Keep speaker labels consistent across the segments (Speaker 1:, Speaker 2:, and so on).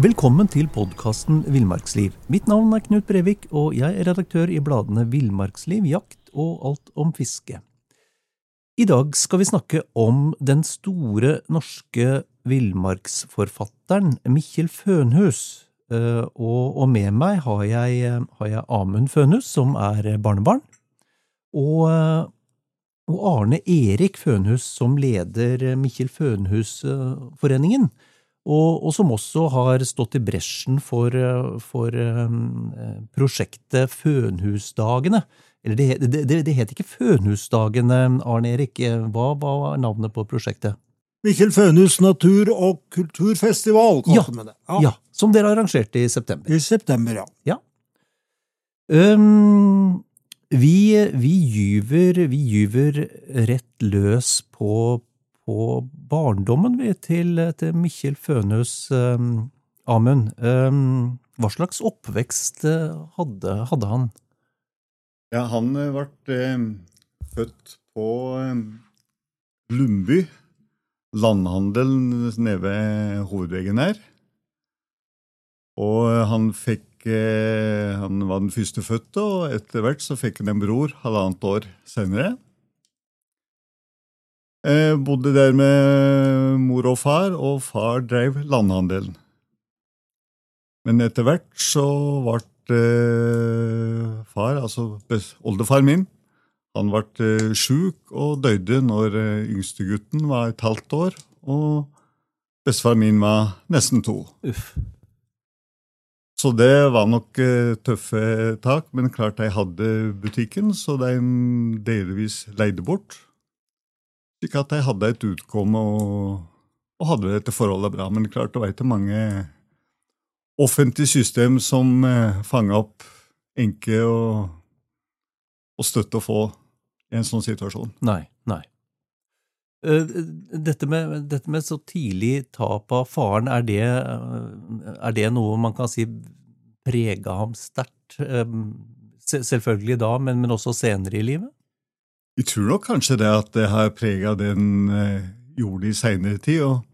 Speaker 1: Velkommen til podkasten Villmarksliv. Mitt navn er Knut Brevik, og jeg er redaktør i bladene Villmarksliv, Jakt og Alt om fiske. I dag skal vi snakke om den store norske villmarksforfatteren Mikkjel Fønhus. Eh, og med meg har jeg, har jeg Amund Fønhus, som er barnebarn, og, og Arne Erik Fønhus, som leder Mikkjel Fønhus-foreningen og, og, som også har stått i bresjen for, for um, prosjektet Fønhusdagene. Eller det, det, det, det, het ikke Fønhusdagene, Arne Erik. Hva var navnet på prosjektet?
Speaker 2: Mikkel Fønhus natur- og kulturfestival, kalte
Speaker 1: vi det. Ja. ja. Som dere arrangerte i september.
Speaker 2: I september, ja.
Speaker 1: ja. Um, vi, vi, gyver, vi gyver rett løs på, på barndommen vi, til, til Mikkjel Fønhus um, Amund. Um, hva slags oppvekst uh, hadde, hadde, han?
Speaker 3: Ja, han ble eh, født på eh, Lundby. Landhandelen nede ved hovedveggen her. Og han fikk Han var den første fødte, og etter hvert så fikk han en bror halvannet år senere. Eh, bodde der med mor og far, og far drev landhandelen. Men etter hvert så ble eh, far, altså oldefar min, han ble eh, sjuk og døde når eh, yngstegutten var et halvt år, og bestefar min var nesten to. Uff. Så det var nok eh, tøffe tak, men klart de hadde butikken, så de delvis leide bort. Slik at jeg hadde et utkomme og, og hadde dette forholdet bra. Men klart det var ikke mange offentlige system som eh, fanga opp enke og, og støtte å få i en sånn situasjon.
Speaker 1: Nei, nei. Eh, dette med, dette med, så tidlig tap av faren, er det, er det noe man kan si prega ham sterkt? Eh, selvfølgelig da, men, men også senere i livet?
Speaker 3: Jeg tror nok kanskje det at det har prega den eh, gjorde i seinere tid. og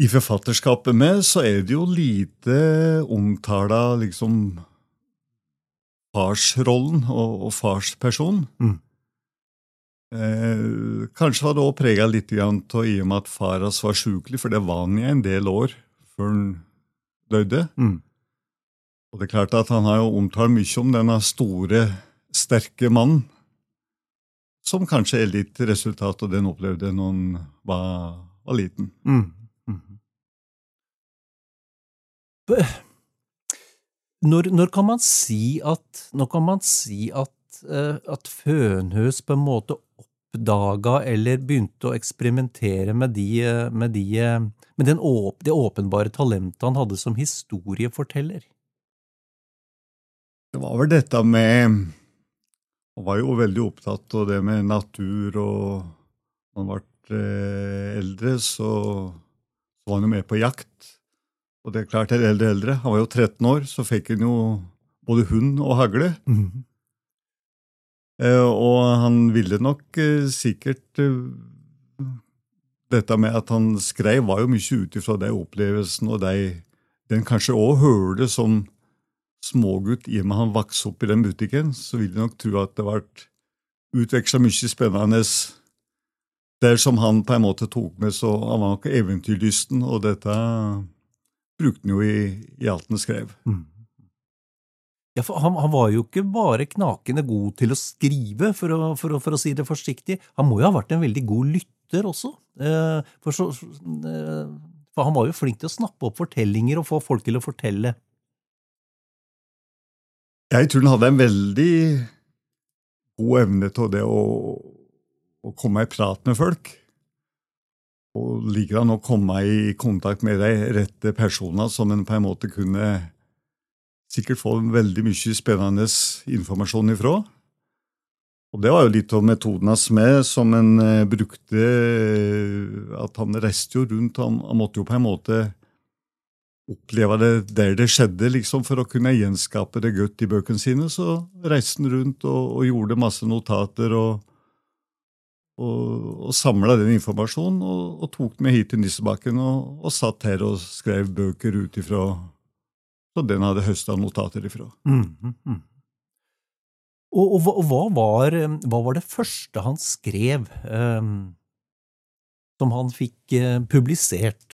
Speaker 3: I forfatterskapet med så er det jo lite omtala liksom farsrollen og, og farspersonen. Mm. Eh, kanskje var det òg prega litt av i og med at far hans var sjukelig, for det var han i en del år før han døde. Mm. Og det er klart at Han har jo omtalt mye om denne store, sterke mannen som kanskje er litt resultat av det en opplevde når en var, var, liten. Mm. Mm.
Speaker 1: Når, når, kan man si at, man si at, uh, at Fønhus på en måte oppdaga eller begynte å eksperimentere med, de, eh, med, de, eh, med den, det åpenbare talentet han hadde som historieforteller?
Speaker 3: Det var vel dette med han var jo veldig opptatt av det med natur, og når han ble eh, eldre, så, så, var han jo med på jakt. Og det er klart, eldre eldre, eldre. Han var jo 13 år, så fikk han jo både hund og hagle. Mm. Eh, og han ville nok eh, sikkert eh, Dette med at han skrev, var jo mye ut ifra de opplevelsene og de, den kanskje òg hølet som smågutt i og med han vokste opp i den butikken, så vil jeg nok tro at det ble utveksla mye spennende der som han på en måte tok med. Så han var nok eventyrlysten, og dette brukte han jo i, i alt han skrev. Mm.
Speaker 1: Ja, for han, han, var jo ikke bare knakende god til å skrive, for å, for, å, for å, si det forsiktig. Han må jo ha vært en veldig god lytter også. Eh, for, så, eh, for han var jo flink til å snappe opp fortellinger og få folk til å fortelle.
Speaker 3: Jeg tror han hadde en veldig god evne til det å, å komme i prat med folk. Og liker han å komme i kontakt med de rette personene som en på en måte kunne sikkert få veldig mye spennende informasjon ifra. Og det var jo litt av metoden hans med, som en eh, brukte At han reiste jo rundt. Han, han måtte jo på en måte oppleve det der det skjedde, liksom, for å kunne gjenskape det godt i bøkene sine. Så reiste han rundt og, og, gjorde masse notater og, og, og samla den informasjonen og, og, tok med hit til Nissebakken og satt her og skrev bøker ut ifra så den hadde høsta notater ifra.
Speaker 1: Mm, mm, mm. Og, og, og hva, var, hva, var, det første han skrev um, som han fikk uh, publisert?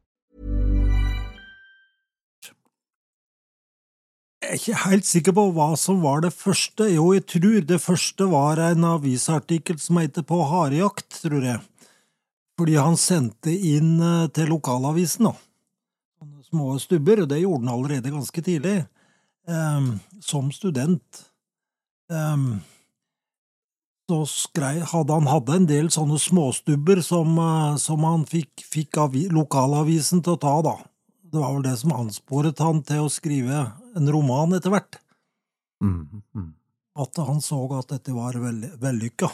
Speaker 2: Er ikke helt sikker på hva som var det første. Jo, jeg tror det første var en avisartikkel som heter På harejakt, tror jeg. Fordi han sendte inn eh, til lokalavisen, da. Små stubber, og det gjorde han allerede ganske tidlig. Um, som student um, så skrei, hadde han hadde en del sånne småstubber som, uh, som han fikk, fikk lokalavisen til å ta, da. Det var vel det som ansporet han til å skrive en roman etter hvert. Mm, mm. At han så at dette var vellykka.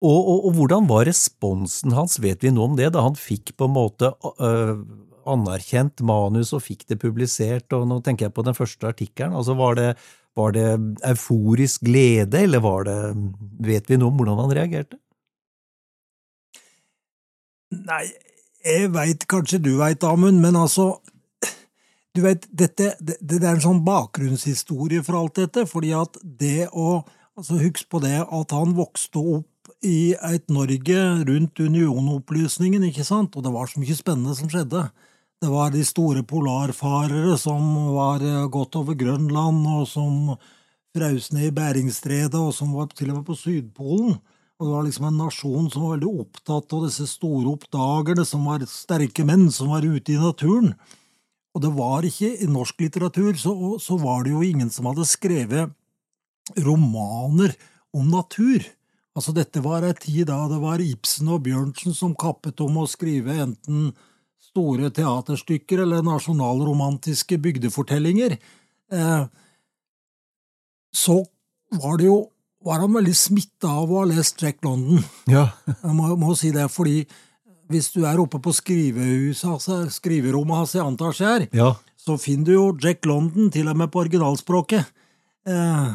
Speaker 1: Og, og, og, hvordan var responsen hans, vet vi noe om det, da han fikk på en måte øh, anerkjent manus og fikk det publisert, og nå tenker jeg på den første artikkelen. Altså, var det, var det euforisk glede, eller var det Vet vi noe om hvordan han reagerte?
Speaker 2: Nei, jeg veit kanskje du veit, Amund, men altså Du vet, dette det, det, er en sånn bakgrunnshistorie for alt dette, fordi at det å altså Husk på det at han vokste opp i et Norge rundt unionopplysningen, ikke sant, og det var så mye spennende som skjedde. Det var de store polarfarere som var eh, gått over Grønland, og som fraus ned i Bæringsstredet, og som var til og med på Sydpolen. Og det var liksom en nasjon som var veldig opptatt av disse store oppdagerne, som var sterke menn som var ute i naturen. Og det var ikke I norsk litteratur så, så var det jo ingen som hadde skrevet romaner om natur. Altså Dette var ei tid da det var Ibsen og Bjørnsen som kappet om å skrive enten store teaterstykker eller nasjonalromantiske bygdefortellinger, eh, så var det jo var han veldig smitta av å ha lest Jack London.
Speaker 1: Ja.
Speaker 2: Jeg må, må, si det, fordi hvis du er oppe på skrivehuset, altså, skriverommet hans i Antarskjær,
Speaker 1: ja.
Speaker 2: så finner du jo Jack London til og med på originalspråket. Eh,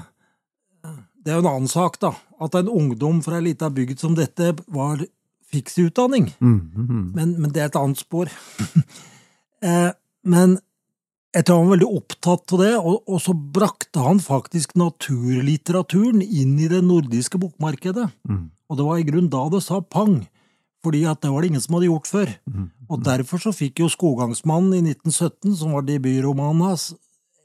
Speaker 2: det er jo en annen sak, da. At en ungdom fra ei lita bygd som dette var fiks utdanning. Mm, mm, mm. Men, men, det er et annet spor. eh, men jeg tror han var veldig opptatt av det, og, og, så brakte han faktisk naturlitteraturen inn i det nordiske bokmarkedet. Mm. Og det var i grunnen da det sa pang, fordi at det var det ingen som hadde gjort før. Mm. Og derfor så fikk jo Skoggangsmannen i 1917, som var debutromanen hans,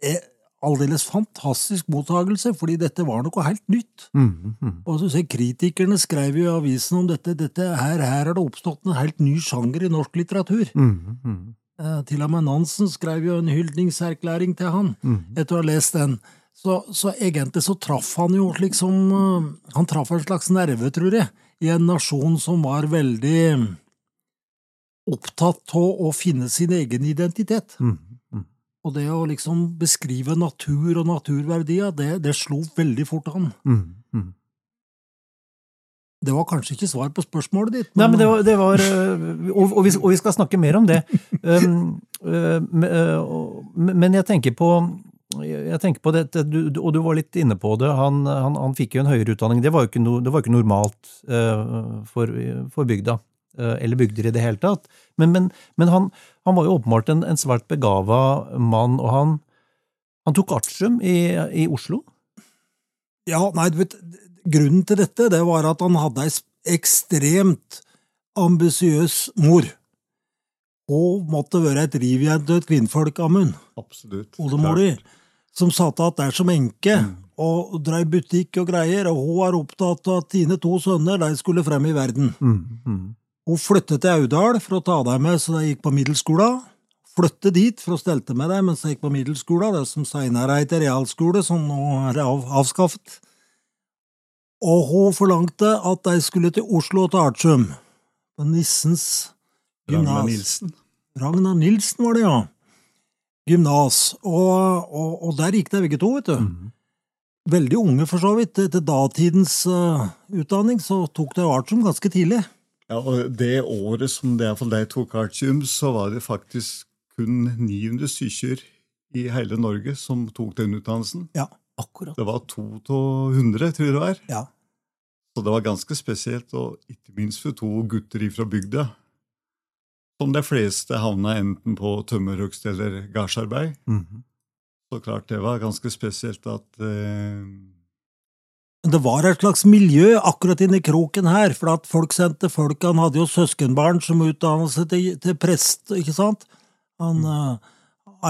Speaker 2: eh, aldeles fantastisk mottagelse, fordi dette var noe helt nytt. Mm, mm. Og så ser Kritikerne skrev jo i avisen om dette. dette her, her er det oppstått en helt ny sjanger i norsk litteratur. Mm, eh, til og med Nansen skrev jo en hyldningserklæring til han, etter å ha lest den. Så, så, egentlig så traff han jo liksom Han traff en slags nerve, tror jeg, i en nasjon som var veldig opptatt av å finne sin egen identitet. Mm. Og det å liksom beskrive natur og naturverdier, det, det slo veldig fort an. Mm, mm. Det var kanskje ikke svar på spørsmålet ditt.
Speaker 1: Men... Nei, men det var, det var øh, og, og, vi, og, vi, skal snakke mer om det. Um, uh, men jeg tenker på jeg tenker på dette, og du var litt inne på det, han, han, han fikk jo en høyere utdanning. Det var jo ikke, no, det var ikke normalt uh, for, for bygda. Eh, eller bygder i det hele tatt. Men, men, men han, han, var jo åpenbart en, en svært begava mann, og han, han tok artium i, i, Oslo?
Speaker 2: Ja, nei, du vet, grunnen til dette det var at han hadde ei ekstremt ambisiøs mor. Og måtte være et rivjern og et kvinnfolk, Amund.
Speaker 3: Absolutt.
Speaker 2: Oldemor di. Som satt igjen der som enke. Mm. og drev butikk og greier, og hun er opptatt av at dine to sønner de skulle frem i verden.
Speaker 1: Mm, mm.
Speaker 2: Hun flyttet til Audal for å ta dem med så de gikk på middelskolen. Flyttet dit for å stelte med dem mens de gikk på middelskolen, det som senere het realskole, som nå er av, avskaffet. Og hun forlangte at de skulle til Oslo og til Artium, på Nissens
Speaker 3: Ragnar. Nilsen.
Speaker 2: Ragnar Nilsen var det, ja. Gymnas. Og, og, og der gikk det begge to, vet du.
Speaker 1: Mm.
Speaker 2: Veldig unge, for så vidt. Etter datidens uh, utdanning så tok de artium ganske tidlig.
Speaker 3: Ja, og Det året som det iallfall de tok artium, så var det faktisk kun 900 stykker i hele Norge som tok den utdannelsen.
Speaker 2: Ja.
Speaker 1: Akkurat.
Speaker 3: Det var to av 100, tror jeg det var.
Speaker 2: ja.
Speaker 3: Så det var ganske spesielt, og ikke minst for to gutter ifra bygda. Som de fleste havna enten på tømmerhugst eller gardsarbeid.
Speaker 1: Mhm.
Speaker 3: Så klart det var ganske spesielt at eh,
Speaker 2: det var et slags miljø akkurat inni kroken her, for at folk sendte folk Han hadde jo søskenbarn som utdannet seg til, til prest, ikke sant? Han eh,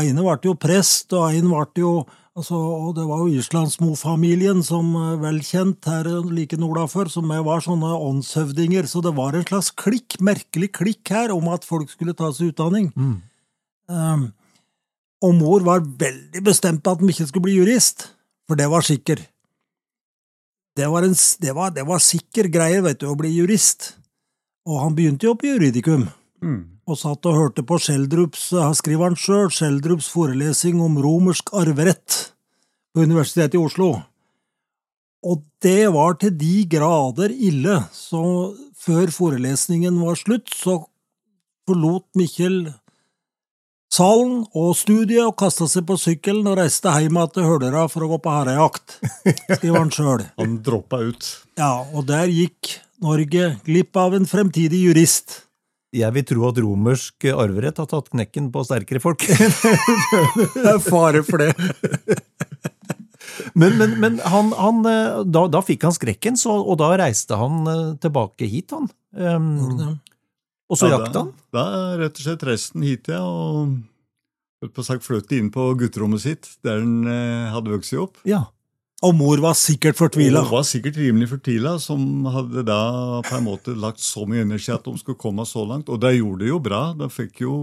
Speaker 2: ene ble jo prest, og en ble jo altså, Og det var jo Islandsmo-familien, som er vel kjent her like nordafor, som var sånne åndshøvdinger, så det var en slags klikk, merkelig klikk her, om at folk skulle ta seg utdanning.
Speaker 1: Mm.
Speaker 2: Um, og mor var veldig bestemt på at de ikke skulle bli jurist, for det var sikker. Det var, en, det var, det var sikker greie, vet du, å bli jurist. Og han begynte jo på juridikum,
Speaker 3: mm,
Speaker 2: og satt og hørte på Schjelderups, han skriver han sjøl, Schjelderups forelesing om romersk arverett på Universitetet i Oslo. Og det var til de grader ille, så før forelesningen var slutt, så forlot Mikkjel salen og studiet og kasta seg på sykkelen og reiste hjem til Hølera for å gå på harejakt, skriver han sjøl.
Speaker 3: han droppa ut.
Speaker 2: Ja, og der gikk Norge glipp av en fremtidig jurist.
Speaker 1: Jeg vil tro at romersk arverett har tatt knekken på sterkere folk.
Speaker 2: Det er fare for det.
Speaker 1: Men, men, men han, han, da, da fikk han skrekken, så, og da reiste han eh, tilbake hit, han. Um, og så
Speaker 3: Ja,
Speaker 1: jakta han.
Speaker 3: Da, da rett og slett resten hit, ja, og på sagt fløt inn på gutterommet sitt, der han eh, hadde vokst opp.
Speaker 1: Ja.
Speaker 2: Og mor var sikkert fortvila.
Speaker 3: Hun var sikkert rimelig fortvila, som hadde da på en måte lagt så mye energi at de skulle komme så langt. Og de gjorde det jo bra. De fikk jo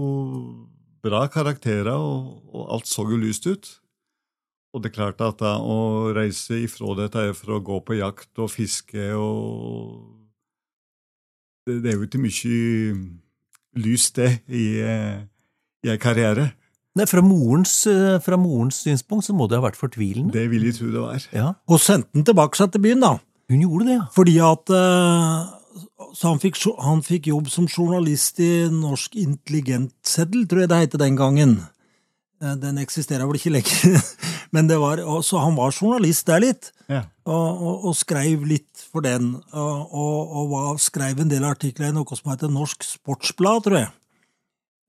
Speaker 3: bra karakterer, og, og alt så jo lyst ut. Og det er klart at da å reise ifra dette for å gå på jakt og fiske og Det, det er jo ikke mye lys, det, i, eh, i en karriere.
Speaker 1: Nei, fra, morens, eh, fra morens synspunkt så må det ha vært fortvilende.
Speaker 3: Det vil jeg tro det var.
Speaker 1: Ja,
Speaker 2: Og sendte den tilbake seg til byen, da.
Speaker 1: hun gjorde det, ja.
Speaker 2: Fordi at eh, Så han fikk, han fikk jobb som journalist i Norsk Intelligentseddel, tror jeg det het den gangen. Eh, Den eksisterer vel ikke lenger. Men det var, så han var journalist der litt,
Speaker 3: Ja.
Speaker 2: og, og, og skrev litt for den. Og, og, og var, skrev en del artikler i noe som heter Norsk Sportsblad, tror jeg.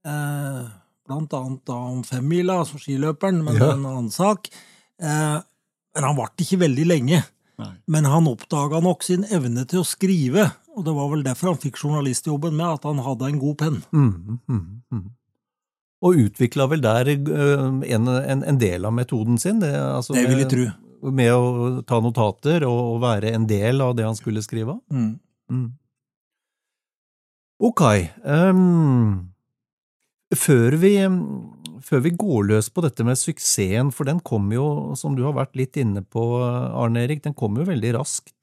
Speaker 2: Eh, blant annet da om femmila, altså skiløperen, men
Speaker 1: Ja.
Speaker 2: en annen sak. Eh, men han varte ikke veldig lenge.
Speaker 3: Nei.
Speaker 2: Men han oppdaga nok sin evne til å skrive, og det var vel derfor han fikk journalistjobben med at han hadde en god penn.
Speaker 1: Mm, mm, mm. Og utvikla vel der eh, en, en, en del av metoden sin. Det, altså
Speaker 2: Det vil jeg tro.
Speaker 1: Med å ta notater og, og være en del av det han skulle skrive.
Speaker 2: Mm.
Speaker 1: Mm. Ok. ehm, før, vi, før vi går løs på dette med suksessen, for den kom jo, som du har vært litt inne på, Arne Erik, den kom jo veldig raskt.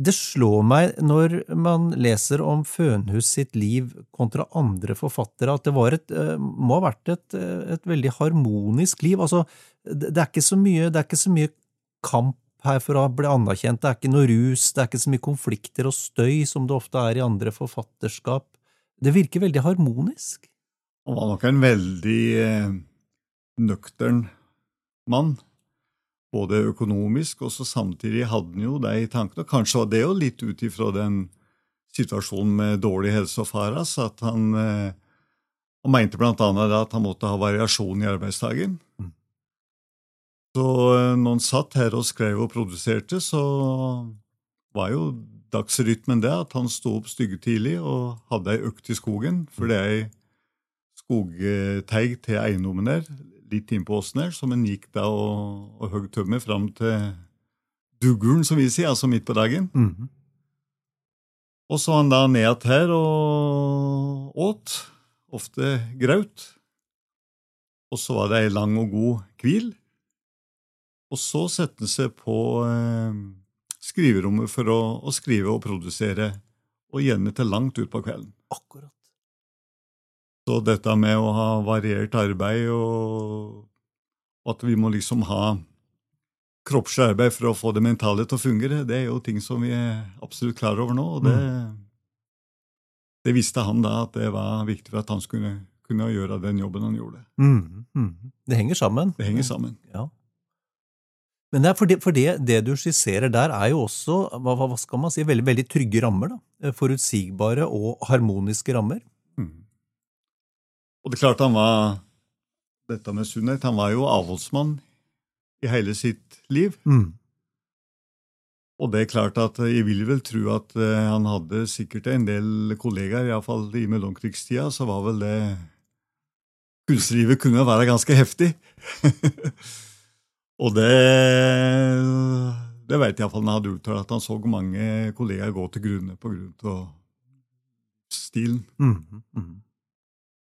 Speaker 1: Det slår meg når man leser om Fønhus sitt liv kontra andre forfattere, at det et, eh, må ha vært et, et veldig harmonisk liv. Altså, det, er ikke så mye, det er ikke så mye kamp her for å bli anerkjent. Det er ikke noe rus, det er ikke så mye konflikter og støy som det ofte er i andre forfatterskap. Det virker veldig harmonisk.
Speaker 3: Han var nok en veldig eh, nøktern mann. Både økonomisk, og så samtidig hadde han jo det i tankene. Kanskje var det jo litt ut ifra den situasjonen med dårlig helse og faras, at han, eh, han mente blant annet at han måtte ha variasjon i arbeidsdagen.
Speaker 1: Mm.
Speaker 3: Så eh, når han satt her og skrev og produserte, så var jo dagsrytmen det at han sto opp styggetidlig og hadde ei økt i skogen, for det er ei skogteig til eiendommen der. litt innpå åsen her, som en gikk da og, og høgg tømmer fram til dugguren, som vi sier, altså midt på dagen.
Speaker 1: Mhm.
Speaker 3: Og så han da ned igjen her og åt, ofte graut. Og så var det ei lang og god hvil. Og så sette han seg på eh, skriverommet for å, å skrive og produsere, og gjerne til langt utpå kvelden.
Speaker 1: Akkurat.
Speaker 3: Så dette med å ha variert arbeid og og at vi må liksom ha kroppslig arbeid for å få det mentale til å fungere, det er jo ting som vi er absolutt klar over nå. og det, det visste han da at det var viktig for at han skulle kunne gjøre den jobben han gjorde.
Speaker 1: Mm, mm. Det henger sammen.
Speaker 3: Det henger sammen.
Speaker 1: Ja. Men det er for, det, for det, det du skisserer der, er jo også hva, hva skal man si, veldig, veldig trygge rammer. da. Forutsigbare og harmoniske rammer.
Speaker 3: Mm. Og det er klart han var dette med sunnhet, han var jo avholdsmann i hele sitt liv.
Speaker 1: Mm.
Speaker 3: Og det er klart at jeg vil vel tro at eh, han hadde sikkert en del kollegaer, iallfall i mellomkrigstida, så var vel det Kunstlivet kunne være ganske heftig. og det Det vet iallfall han hadde uttalt, at han så mange kollegaer gå til grunne av stilen.
Speaker 1: mm. mhm.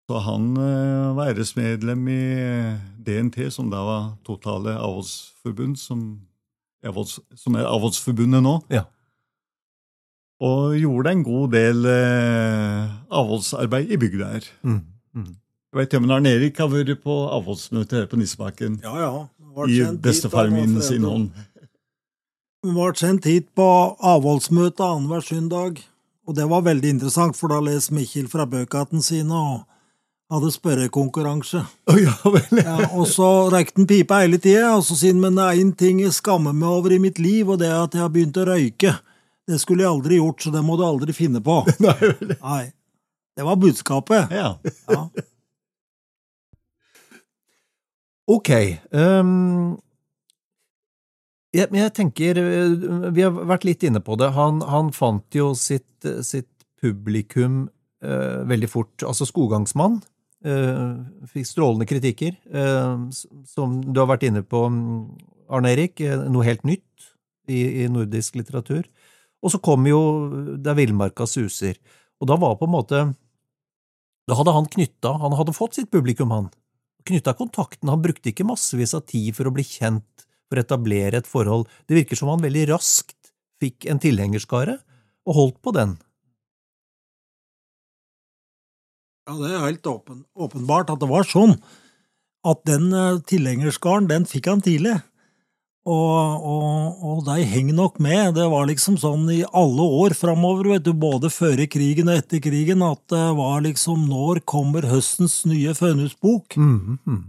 Speaker 3: Så han eh, var æresmedlem i DNT, som da var Totale avholdsforbund, som, som er avholdsforbundet nå.
Speaker 1: Ja.
Speaker 3: Og gjorde en god del eh, avholdsarbeid i bygda her.
Speaker 1: Mhm, mhm.
Speaker 3: Jeg vet Jømmen Arne Erik har vært på avholdsmøte her på Nissebakken.
Speaker 2: Ja, ja.
Speaker 3: I
Speaker 2: bestefar
Speaker 3: min sin hånd.
Speaker 2: Vi ble sendt hit på avholdsmøte annenhver søndag, og det var veldig interessant, for da leser Mikkjel fra bøkene sine og hadde spørrekonkurranse.
Speaker 3: Å ja vel.
Speaker 2: Ja, og så rekte han pipa hele tida, og så sier han men det er én ting jeg skammer meg over i mitt liv, og det er at jeg har begynt å røyke. Det skulle jeg aldri gjort, så det må du aldri finne på.
Speaker 3: Nei, vel.
Speaker 2: Nei. Det var budskapet.
Speaker 3: Ja.
Speaker 2: Ja.
Speaker 1: Ok. Um, jeg, jeg tenker eh, Vi har vært litt inne på det. Han, han fant jo sitt, sitt publikum uh, veldig fort. Altså Skoggangsmann. uh, fikk strålende kritikker. Uh, som du har vært inne på, Arne Erik. noe helt nytt i, i nordisk litteratur. Og så kom jo Der villmarka suser. Og da var på en måte Da hadde han knytta Han hadde fått sitt publikum, han knytta kontakten, han brukte ikke massevis av tid for å bli kjent, for å etablere et forhold. Det virker som han veldig raskt fikk en tilhengerskare, og holdt på den.
Speaker 2: Ja, det er helt åpen, åpenbart at det var sånn. At den eh, tilhengerskaren, den fikk han tidlig. Og, og, og de henger nok med. Det var liksom sånn i alle år framover, vet du, både før krigen og etter krigen, at det var liksom Når kommer høstens nye Fønhusbok?
Speaker 1: Mm, mhm.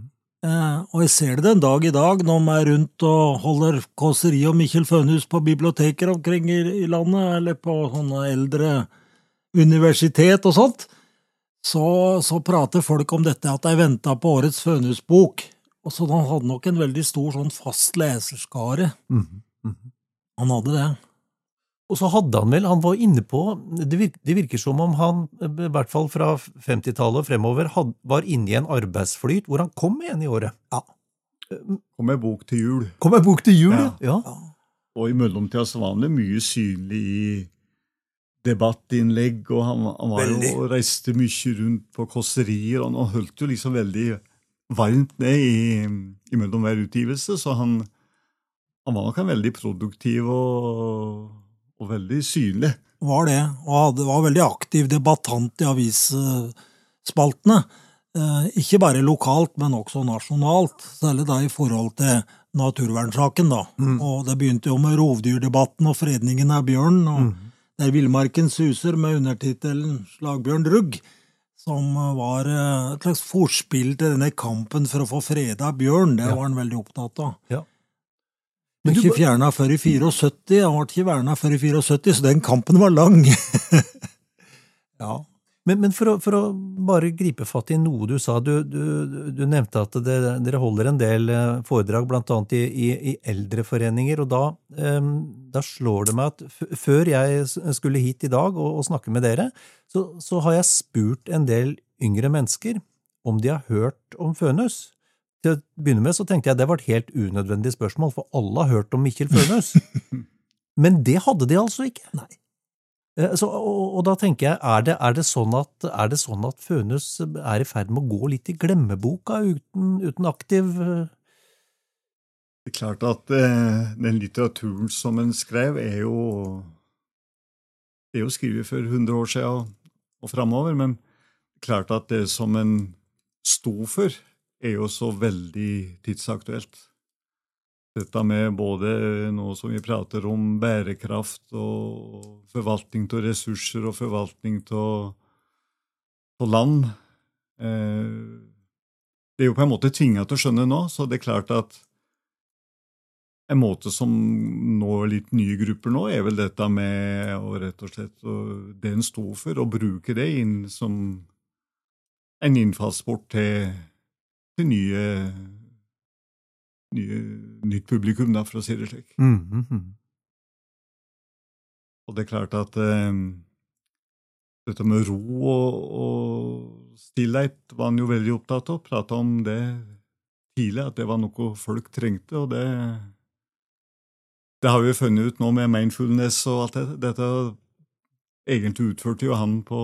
Speaker 2: Eh, og jeg ser det den dag i dag, når vi er rundt og holder kåseri og Mikkjel Fønhus på biblioteker omkring i, i landet, eller på sånne eldre universitet og sånt. Så, så prater folk om dette, at de venta på årets Fønhusbok. Og så han hadde nok en veldig stor sånn fast leserskare.
Speaker 1: Mm -hmm.
Speaker 2: Han hadde det.
Speaker 1: Og så hadde han vel, han var inne på, det virker, det virker som om han, i hvert fall fra 50-tallet og fremover, had, var inne i en arbeidsflyt hvor han kom med en i året. Ja.
Speaker 3: Kom med bok til jul.
Speaker 1: Kom med bok til jul,
Speaker 3: Ja.
Speaker 1: ja.
Speaker 3: Og i mellomtida så var han jo mye synlig i debattinnlegg, og han, han jo, reiste mye rundt på kåserier, og han holdt jo liksom veldig varmt ned i, imellom hver utgivelse, så han, han var nok en veldig produktiv og, og veldig synlig.
Speaker 2: var det, og hadde, var veldig aktiv debattant i avisspaltene. Eh, ikke bare lokalt, men også nasjonalt, særlig da i forhold til naturvernsaken. da. Og Det begynte jo med rovdyrdebatten og fredningen av bjørn, og der villmarken suser med undertittelen 'Slagbjørn Drugg', som var eh, et slags forspill til denne kampen for å få freda bjørn. Det
Speaker 1: Ja.
Speaker 2: var han veldig opptatt av.
Speaker 1: Ja.
Speaker 2: Men ikke fjerna før i 74. Han ble ikke verna før i 74, så den kampen var lang. ja.
Speaker 1: Men, men for, å, for å bare gripe fatt i noe du sa, du, du, du nevnte at det, dere holder en del eh, foredrag annet i, i, i eldreforeninger, og da, um, da slår det meg at før jeg skulle hit i dag og, og snakke med dere, så, så har jeg spurt en del yngre mennesker om de har hørt om Fønhus. til å begynne med så tenkte jeg det var et helt unødvendig spørsmål, for alle har hørt om Mikkjel Fønhus. Men det hadde de altså ikke.
Speaker 2: Nei.
Speaker 1: Eh, Så, og, og da tenker jeg, er det, er det sånn at, er det sånn at Fønhus er i ferd med å gå litt i glemmeboka uten, uten aktiv eh,
Speaker 3: Det er klart at eh, den litteraturen som en skrev, er jo Det er jo skrevet for 100 år siden og, framover, men klart at det som en sto for, er jo så veldig tidsaktuelt. Dette med både nå som vi prater om bærekraft og forvaltning av ressurser og forvaltning av land eh, Det er jo på en måte tvinga til å skjønne nå, så det er klart at en måte som når litt nye grupper nå, er vel dette med å rett og slett og det en sto for, å bruke det inn som en innfallsport til, til nye, nye nytt publikum, da, for å si det slik.
Speaker 1: mm, mm.
Speaker 3: Og det er klart at eh, dette med ro og, og stillhet var han jo veldig opptatt av. Prata om det tidlig, at det var noe folk trengte, og det Det har vi funnet ut nå med mindfulness og alt det. Dette egentlig utførte jo han på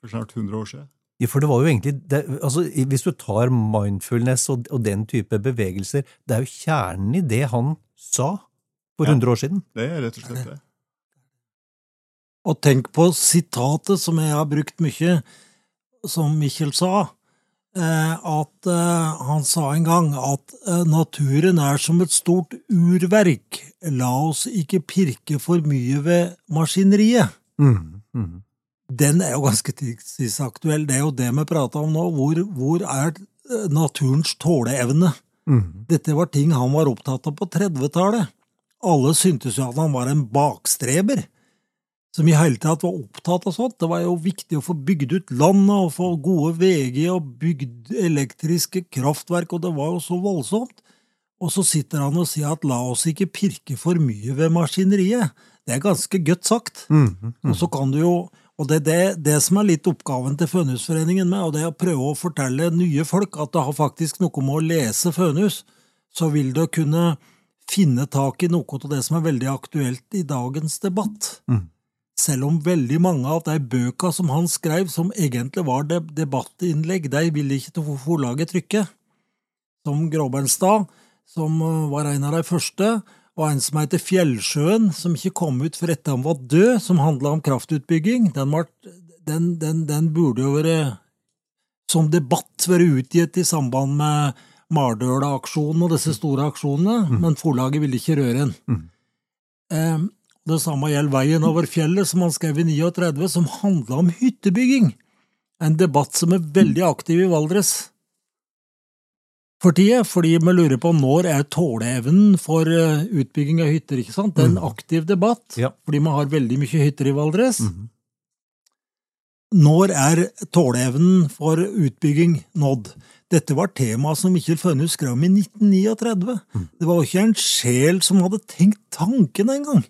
Speaker 3: for snart 100 år siden.
Speaker 1: Ja, for det var jo egentlig det, altså, Hvis du tar mindfulness og, og den type bevegelser, det er jo kjernen i det han sa for
Speaker 3: Ja.
Speaker 1: 100 år siden.
Speaker 3: Det er rett og slett det.
Speaker 2: Og tenk på sitatet som jeg har brukt mye, som Mikkjel sa, eh, at eh, han sa en gang at eh, naturen er som et stort urverk, la oss ikke pirke for mye ved maskineriet.
Speaker 1: Mm, mm.
Speaker 2: Den er jo ganske tidsaktuell, det er jo det vi prata om nå. Hvor, hvor er eh, naturens tåleevne?
Speaker 1: Mm.
Speaker 2: Dette var ting han var opptatt av på 30-tallet. Alle syntes jo at han var en bakstreber, som i hele tatt var opptatt av sånt. Det var jo viktig å få bygd ut landet og få gode veier og bygd elektriske kraftverk, og det var jo så voldsomt. Og så sitter han og sier at la oss ikke pirke for mye ved maskineriet. Det er ganske godt sagt.
Speaker 1: Mm, mm.
Speaker 2: Og så kan du jo, og det er det, det som er litt oppgaven til Fønhusforeningen med, og det er å prøve å fortelle nye folk at det har faktisk noe med å lese Fønhus, så vil du kunne finne tak i noe av det som er veldig aktuelt i dagens debatt.
Speaker 1: Mm.
Speaker 2: Selv om veldig mange av de bøka som han skrev, som egentlig var debattinnlegg, de ville ikke til forlaget trykke. Som Gråbernstad, som uh, var en av de første, og en som heter Fjellsjøen, som ikke kom ut for etter han var død, som handla om kraftutbygging. Den, var, den, den, den burde jo vært som debatt vært utgitt i samband med Mardøla-aksjonen og disse store aksjonene, men forlaget ville ikke røre den.
Speaker 1: Mm.
Speaker 2: Eh, det samme gjelder Veien over fjellet, som han skrev i 39, som handla om hyttebygging. En debatt som er veldig aktiv i Valdres tida, fordi vi lurer på når er tåleevnen for eh, utbygging av hytter, ikke sant? Det er en aktiv debatt,
Speaker 1: Ja.
Speaker 2: fordi vi har veldig mye hytter i Valdres.
Speaker 1: Mhm.
Speaker 2: Når er tåleevnen for utbygging nådd? Dette var tema som Mikkjel Fønhus skrev om i 1939. Det var ikke en sjel som hadde tenkt tanken engang.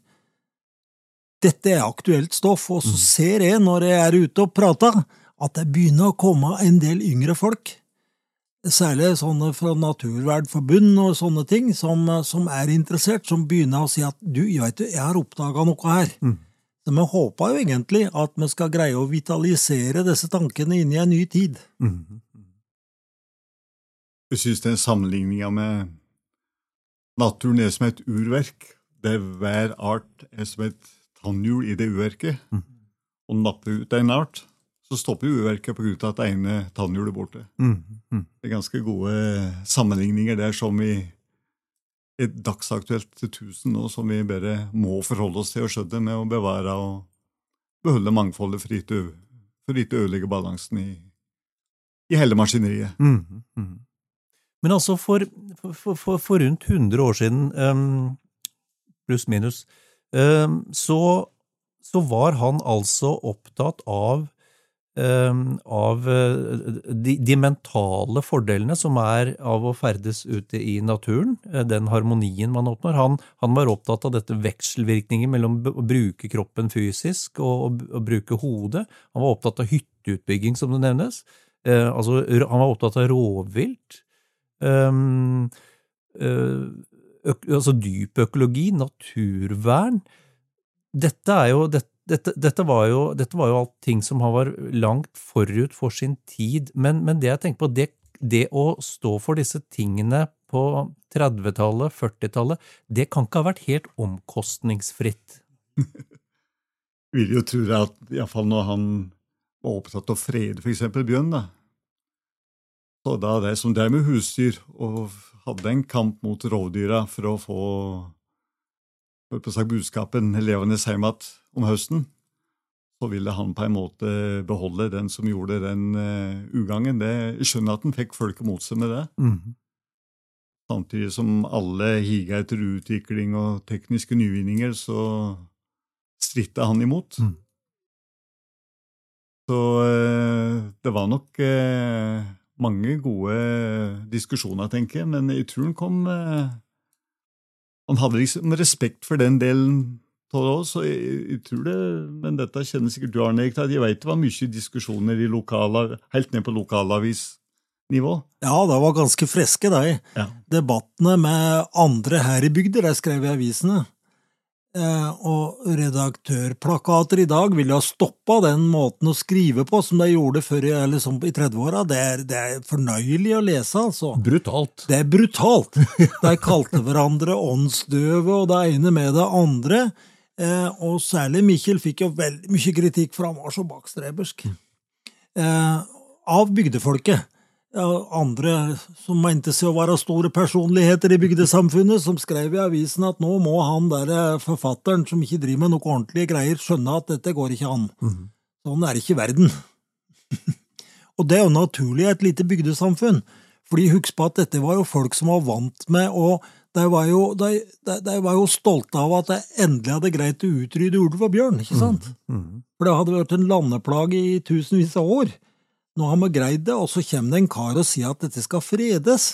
Speaker 2: Dette er aktuelt stoff, og så ser jeg når jeg er ute og prater, at det begynner å komme en del yngre folk. Særlig sånne fra Naturvernforbund og sånne ting, som, som er interessert, som begynner å si at du, jeg vet jeg har oppdaga noe her.
Speaker 1: Mm.
Speaker 2: Så vi håper jo egentlig at vi skal greie å vitalisere disse tankene inn i en ny tid.
Speaker 1: Mm.
Speaker 3: Jeg synes den sammenligninga med naturen er som et urverk, der hver art er som et tannhjul i det urverket.
Speaker 1: Mm.
Speaker 3: Og napper ut en art, så stopper uverket av at det ene tannhjulet er borte.
Speaker 1: Mm, mm.
Speaker 3: Det er ganske gode sammenligninger der som vi er dagsaktuelt til tusen nå, som vi bare må forholde oss til å skjønne med å bevare og beholde mangfoldet for ikke å- ødelegge balansen i, i hele maskineriet.
Speaker 1: Mm, Mhm. Men altså, for, for, for, for rundt 100 år siden, um, pluss minus, um, så, så var han altså opptatt av av uh, de, de mentale fordelene som er av å ferdes ute i naturen, uh, den harmonien man oppnår. Han, han var opptatt av dette vekselvirkningen mellom å bruke kroppen fysisk og å, bruke hodet. Han var opptatt av hytteutbygging, som det nevnes. Eh, altså, han var opptatt av rovvilt. Um, altså dyp økologi, naturvern. Dette er jo dette, dette, dette, var jo, dette var jo alt ting som var langt forut for sin tid, men, men det jeg tenker på, det, det å stå for disse tingene på 30-tallet, 40-tallet, det kan ikke ha vært helt omkostningsfritt.
Speaker 3: Vil jo tro at iallfall når han var opptatt av å frede f.eks. bjørn, da. Så da de som drev med husdyr og hadde en kamp mot rovdyra for å få på sagt, budskapen elevenes heimat om høsten, så ville han på en måte beholde den som gjorde den uh, ugangen. Det, jeg skjønner at han fikk folket mot seg med det. Mm. Samtidig som alle higa etter utvikling og tekniske nyvinninger, så stritta han imot. Mm. Så uh, det var nok uh, mange gode diskusjoner, tenker jeg, men jeg tror han kom Han hadde liksom respekt for den delen så jeg, jeg, tror det, men dette kjenner sikkert du, Arne. Jeg vet det var mye diskusjoner i lokala, helt ned på lokalavisnivå.
Speaker 2: Ja, det var ganske friske, de. Ja. Debattene med andre her i bygda, de skrev i avisene. Eh, og redaktørplakater i dag ville ha stoppa den måten å skrive på som de gjorde før i, liksom, i 30-åra. Det, det, er fornøyelig å lese, altså.
Speaker 1: Brutalt.
Speaker 2: Det er brutalt. De kalte hverandre åndsdøve og det ene med det andre. Eh, og særlig Mikkjel fikk jo veldig mye kritikk, for han var så bakstrebersk. Eh, av bygdefolket. Andre som mente seg å være store personligheter i bygdesamfunnet, som skrev i avisen at nå må han der eh, forfatteren som ikke driver med noe ordentlige greier, skjønne at dette går ikke an. Mm. Sånn er ikke verden. og det er jo naturlig i et lite bygdesamfunn. Fordi husk på at dette var jo folk som var vant med å de var, jo, de, de, de var jo, stolte av at de endelig hadde greit å utrydde ulv og bjørn, ikke sant? Mm, mm. For det hadde vært en landeplage i tusenvis av år. Nå har vi greid det, og så kommer det en kar og sier at dette skal fredes.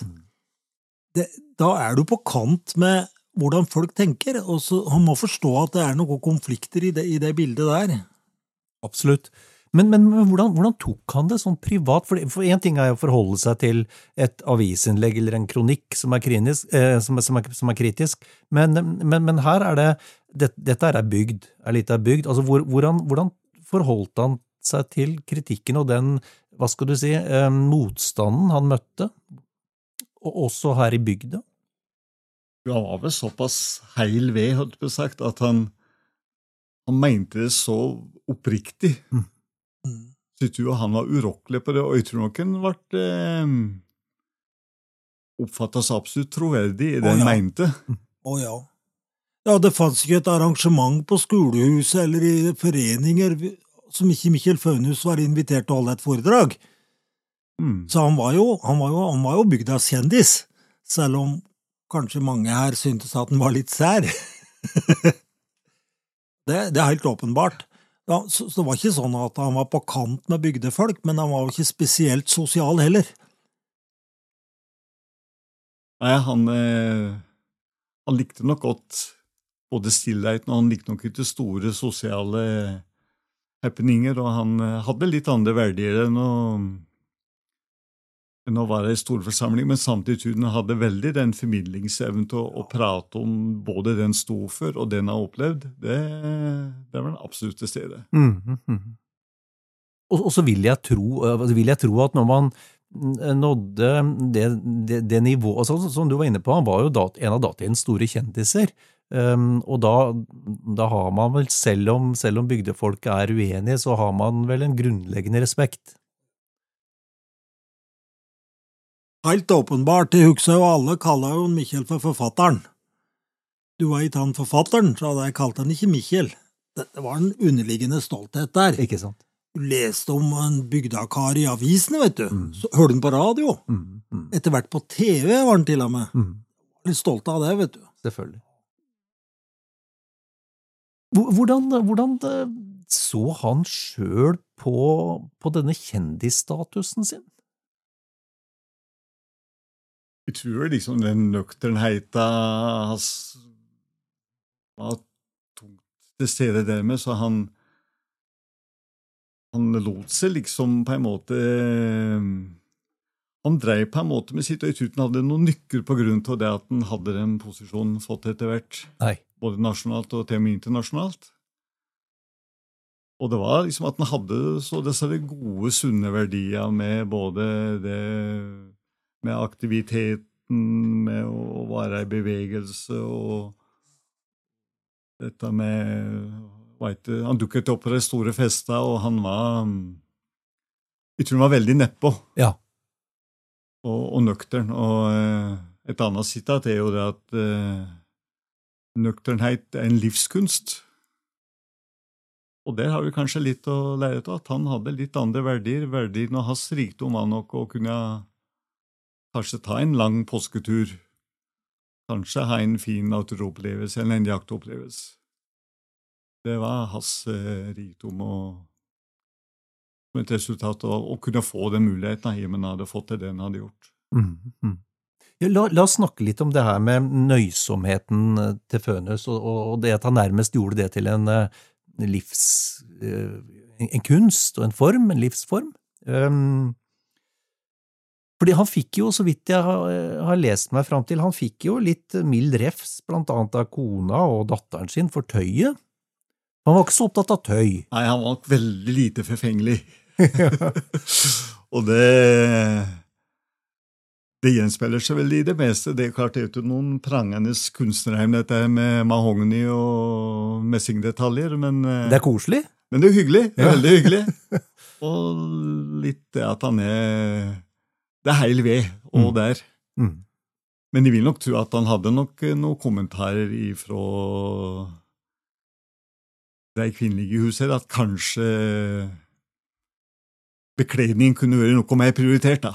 Speaker 2: Det, da er du på kant med hvordan folk tenker, og så han må forstå at det er noen konflikter i det, i det bildet der.
Speaker 1: Absolutt. Men, men, men hvordan, hvordan, tok han det sånn privat? For én ting er å forholde seg til et avisinnlegg eller en kronikk som er, krinisk, eh, som, som, er, som er, kritisk, men, men, her er det, det Dette er bygd, er litt bygd. Altså, hvor, hvordan, hvordan, forholdt han seg til kritikken og den, hva skal du si, eh, motstanden han møtte, og også her i bygda?
Speaker 3: Han var vel såpass heil ved, holdt på sagt, at han, han mente det så oppriktig. Mm syntes jo han var urokkelig på det, og jeg tror nok han ble eh, oppfatta som absolutt troverdig i det han oh, ja. mente.
Speaker 2: Å oh, ja. Ja, det fantes ikke et arrangement på skolehuset eller i foreninger som ikke Mikkjel Fønhus var invitert til å holde et foredrag. Mm. Så han var jo, han var jo, han var jo bygdas kjendis, selv om kanskje mange her syntes at han var litt sær. det, det er helt åpenbart. Ja, så, så, det var ikke sånn at han var på kant med bygdefolk, men han var jo ikke spesielt sosial heller.
Speaker 3: Nei, han, eh, han likte nok godt både stillheten, og han likte nok ikke store sosiale happeninger, og han eh, hadde litt andre verdier enn å enn å være i storforsamling, men samtidig hun hadde veldig den formidlingsevnen til å, å, prate om både den sto for og den har opplevd. Det, det var den absolutt til stede. Mm, mm, mm.
Speaker 1: Og, og, så vil jeg, tro, altså vil jeg, tro, at når man nådde det, det, det nivået altså, Som du var inne på, han var jo dat, en av datidens store kjendiser. Um, og da, da, har man vel, selv om, selv om bygdefolket er uenige, så har man vel en grunnleggende respekt.
Speaker 2: Helt åpenbart, jeg husker jo alle kaller jo Mikkjel for forfatteren. Du veit han forfatteren, så hadde jeg kalt han ikke Mikkjel. Det var en underliggende stolthet der.
Speaker 1: Ikke sant?
Speaker 2: Du leste om en bygdakar i avisene, vet du. Mm. Så hørte han på radio. Mm. Mm. Etter hvert på TV var han til og med. Mm. Litt stolt av det, vet du.
Speaker 1: Selvfølgelig. Hvordan, hvordan eh, så han sjøl på, på denne kjendisstatusen sin?
Speaker 3: Jeg tror liksom den nøkternheita hans var tungt til stede der med, så han han lot seg liksom på en måte han dreiv på en måte med sitt, og uten hadde noen nykker på grunn av det at han hadde den posisjonen fått etter hvert,
Speaker 1: Nei.
Speaker 3: både nasjonalt og til og med internasjonalt. Og det var liksom at han hadde så disse gode, sunne verdier med både det med aktiviteten, med å være i bevegelse og dette med vet Han dukket opp på de store festene, og han var Jeg tror han var veldig nedpå
Speaker 1: Ja.
Speaker 3: Og, og nøktern. Og eh, et annet sitat er jo det at eh, nøkternhet er en livskunst. Og der har vi kanskje litt å lære av, at han hadde litt andre verdier. Verdien av hans rikdom var nok å kunne kanskje ta en lang påsketur. Kanskje ha en fin naturopplevelse eller en jaktopplevelse. Det var hans eh, rikdom og et resultat av å kunne få den muligheten Himen hadde fått til det han hadde gjort.
Speaker 1: Mm, mm. Ja, la, la oss snakke litt om det her med nøysomheten eh, til Fønhus, og, og det at han nærmest gjorde det til en eh, livs... eh, en, en kunst og en form, en livsform. Um, fordi han fikk jo, så vidt jeg har, har lest meg fram til, han fikk jo litt mild refs, blant annet av kona og datteren sin, for tøyet. Han var ikke så opptatt av tøy.
Speaker 3: Nei, han var veldig lite forfengelig. og det Det gjenspeiler seg vel i det meste. Det er klart det er jo noen prangende kunstnerheim, dette med mahogni og messingdetaljer, men, eh,
Speaker 1: Det er koselig.
Speaker 3: men det er hyggelig. Det er
Speaker 1: Ja.
Speaker 3: veldig hyggelig. Og litt det at han er Det er heil ved og
Speaker 1: Mm.
Speaker 3: der.
Speaker 1: Mm.
Speaker 3: Men jeg vil nok tro at han hadde nok eh, noen kommentarer ifra de kvinnelige i huset, at kanskje bekledning kunne vært noe mer prioritert, da.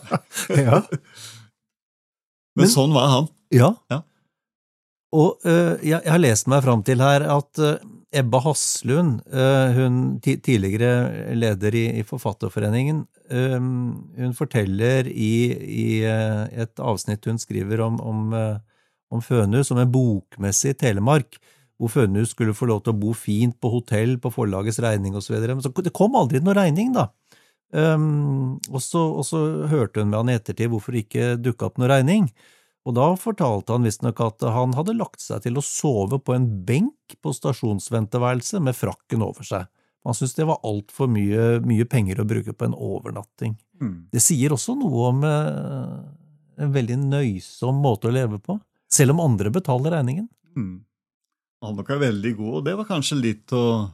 Speaker 1: ja.
Speaker 3: Men,
Speaker 1: Men-
Speaker 3: sånn var han.
Speaker 1: Ja.
Speaker 3: Ja.
Speaker 1: Og uh, jeg, jeg har lest meg fram til her at uh, Ebba Haslund, uh, hun tidligere leder i, i Forfatterforeningen, hun forteller i, i et avsnitt hun skriver om, om, om Fønhus, om en bokmesse i Telemark, hvor Fønhus skulle få lov til å bo fint på hotell på forlagets regning osv. Men så, det kom aldri noe regning, da. Um, og, så, og så hørte hun med han i ettertid hvorfor det ikke dukka opp noe regning. Og da fortalte han visstnok at han hadde lagt seg til å sove på en benk på stasjonsventeværelset med frakken over seg. Han syntes det var altfor mye, mye penger å bruke på en overnatting. Det sier også noe om eh, en veldig nøysom måte å leve på, selv om andre betaler regningen.
Speaker 3: Mm. Han nok er veldig god, og det var kanskje litt av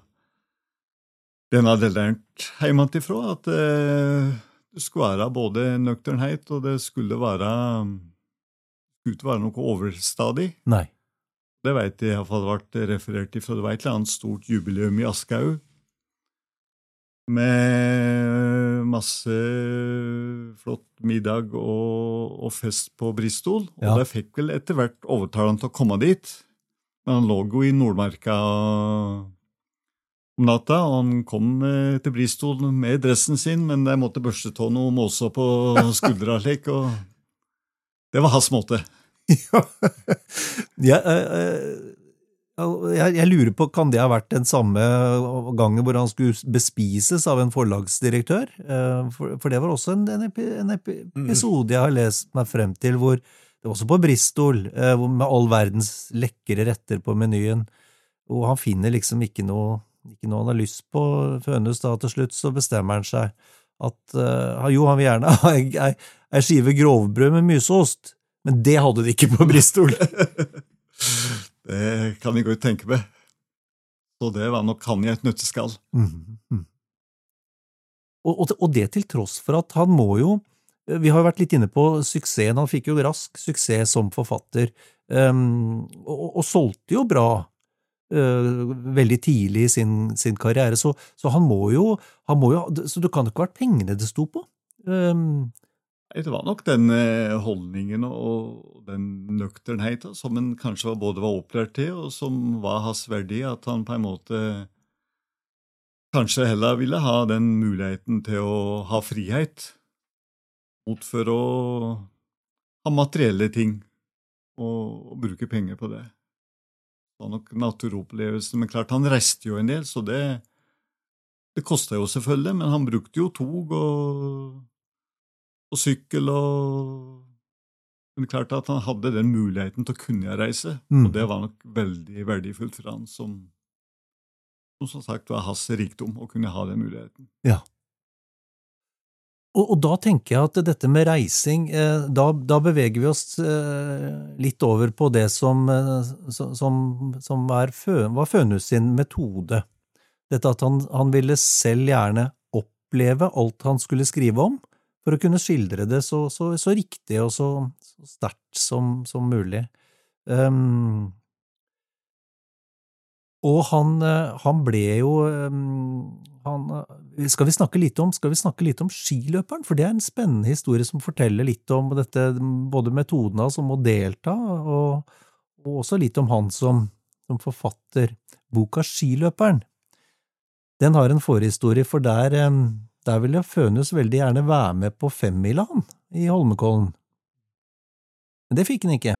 Speaker 3: det han hadde lært hjemmefra, at eh, det skulle være både nøkternhet, og det skulle være skulle ikke være noe overstadig.
Speaker 1: Nei.
Speaker 3: Det vet jeg iallfall ble referert til, for det var et eller annet stort jubileum i Aschehoug. Med masse flott middag og, og fest på Bristol. Og
Speaker 1: Ja.
Speaker 3: de fikk vel etter hvert overtale han til å komme dit. Men han lå jo i Nordmarka om natta, og han kom eh, til Bristol med dressen sin, men jeg måtte børste av noe måse på skuldra slik, og det var hans måte.
Speaker 1: Ja, eh, eh, jeg, jeg lurer på, kan det ha vært den samme gangen hvor han skulle bespises av en forlagsdirektør? For, for det var også en, en, epi, en episode jeg har lest meg frem til, hvor det var også på Bristol, eh, med all verdens lekre retter på menyen, og han finner liksom ikke noe, ikke noe han har lyst på Fønhus, da til slutt så bestemmer han seg at eh, jo, han vil gjerne ha ei, ei, skive grovbrød med myseost, men det hadde de ikke på Bristol.
Speaker 3: Det kan jeg godt tenke meg. Så det var nok han i et nøtteskall.
Speaker 1: Mm, mhm. Og, og, og det til tross for at han må jo Vi har jo vært litt inne på suksessen. Han fikk jo rask suksess som forfatter, um, og, og solgte jo bra veldig tidlig i sin, sin karriere, så, så han må jo, han må jo Så det kan ikke ha vært pengene det sto på? Um,
Speaker 3: Det var nok den eh, holdningen og den nøkternheten som han kanskje både var opplært til, og som var hans verdi, at han på en måte kanskje heller ville ha den muligheten til å ha frihet mot for å ha materielle ting og bruke penger på det. Det var nok naturopplevelser. men klart, han reiste jo en del, så det, det kosta jo selvfølgelig, men han brukte jo tog og og, sykkel og Men klart at han hadde den muligheten til å kunne reise,
Speaker 1: Mm.
Speaker 3: og det var nok veldig verdifullt for han som som som sagt var hans rikdom å kunne ha den muligheten.
Speaker 1: Og, og da tenker jeg at dette med reising, eh, da, da beveger vi oss eh, litt over på det som, eh, som, som er Fø, var Fønhus sin metode. Dette at han, han ville selv gjerne oppleve alt han skulle skrive om, for å kunne skildre det så, så, så riktig og så, så sterkt som, som mulig. Um, og han, eh, han ble jo um, han, eh, skal, vi snakke litt om, skal vi snakke litt om skiløperen? For det er en spennende historie som forteller litt om dette, både metoden hans om å delta, og, og også litt om han som, som forfatter boka Skiløperen. Den har en forhistorie, for der, um, der ville Fønhus veldig gjerne være med på femmila, i Holmenkollen. Men det fikk han ikke.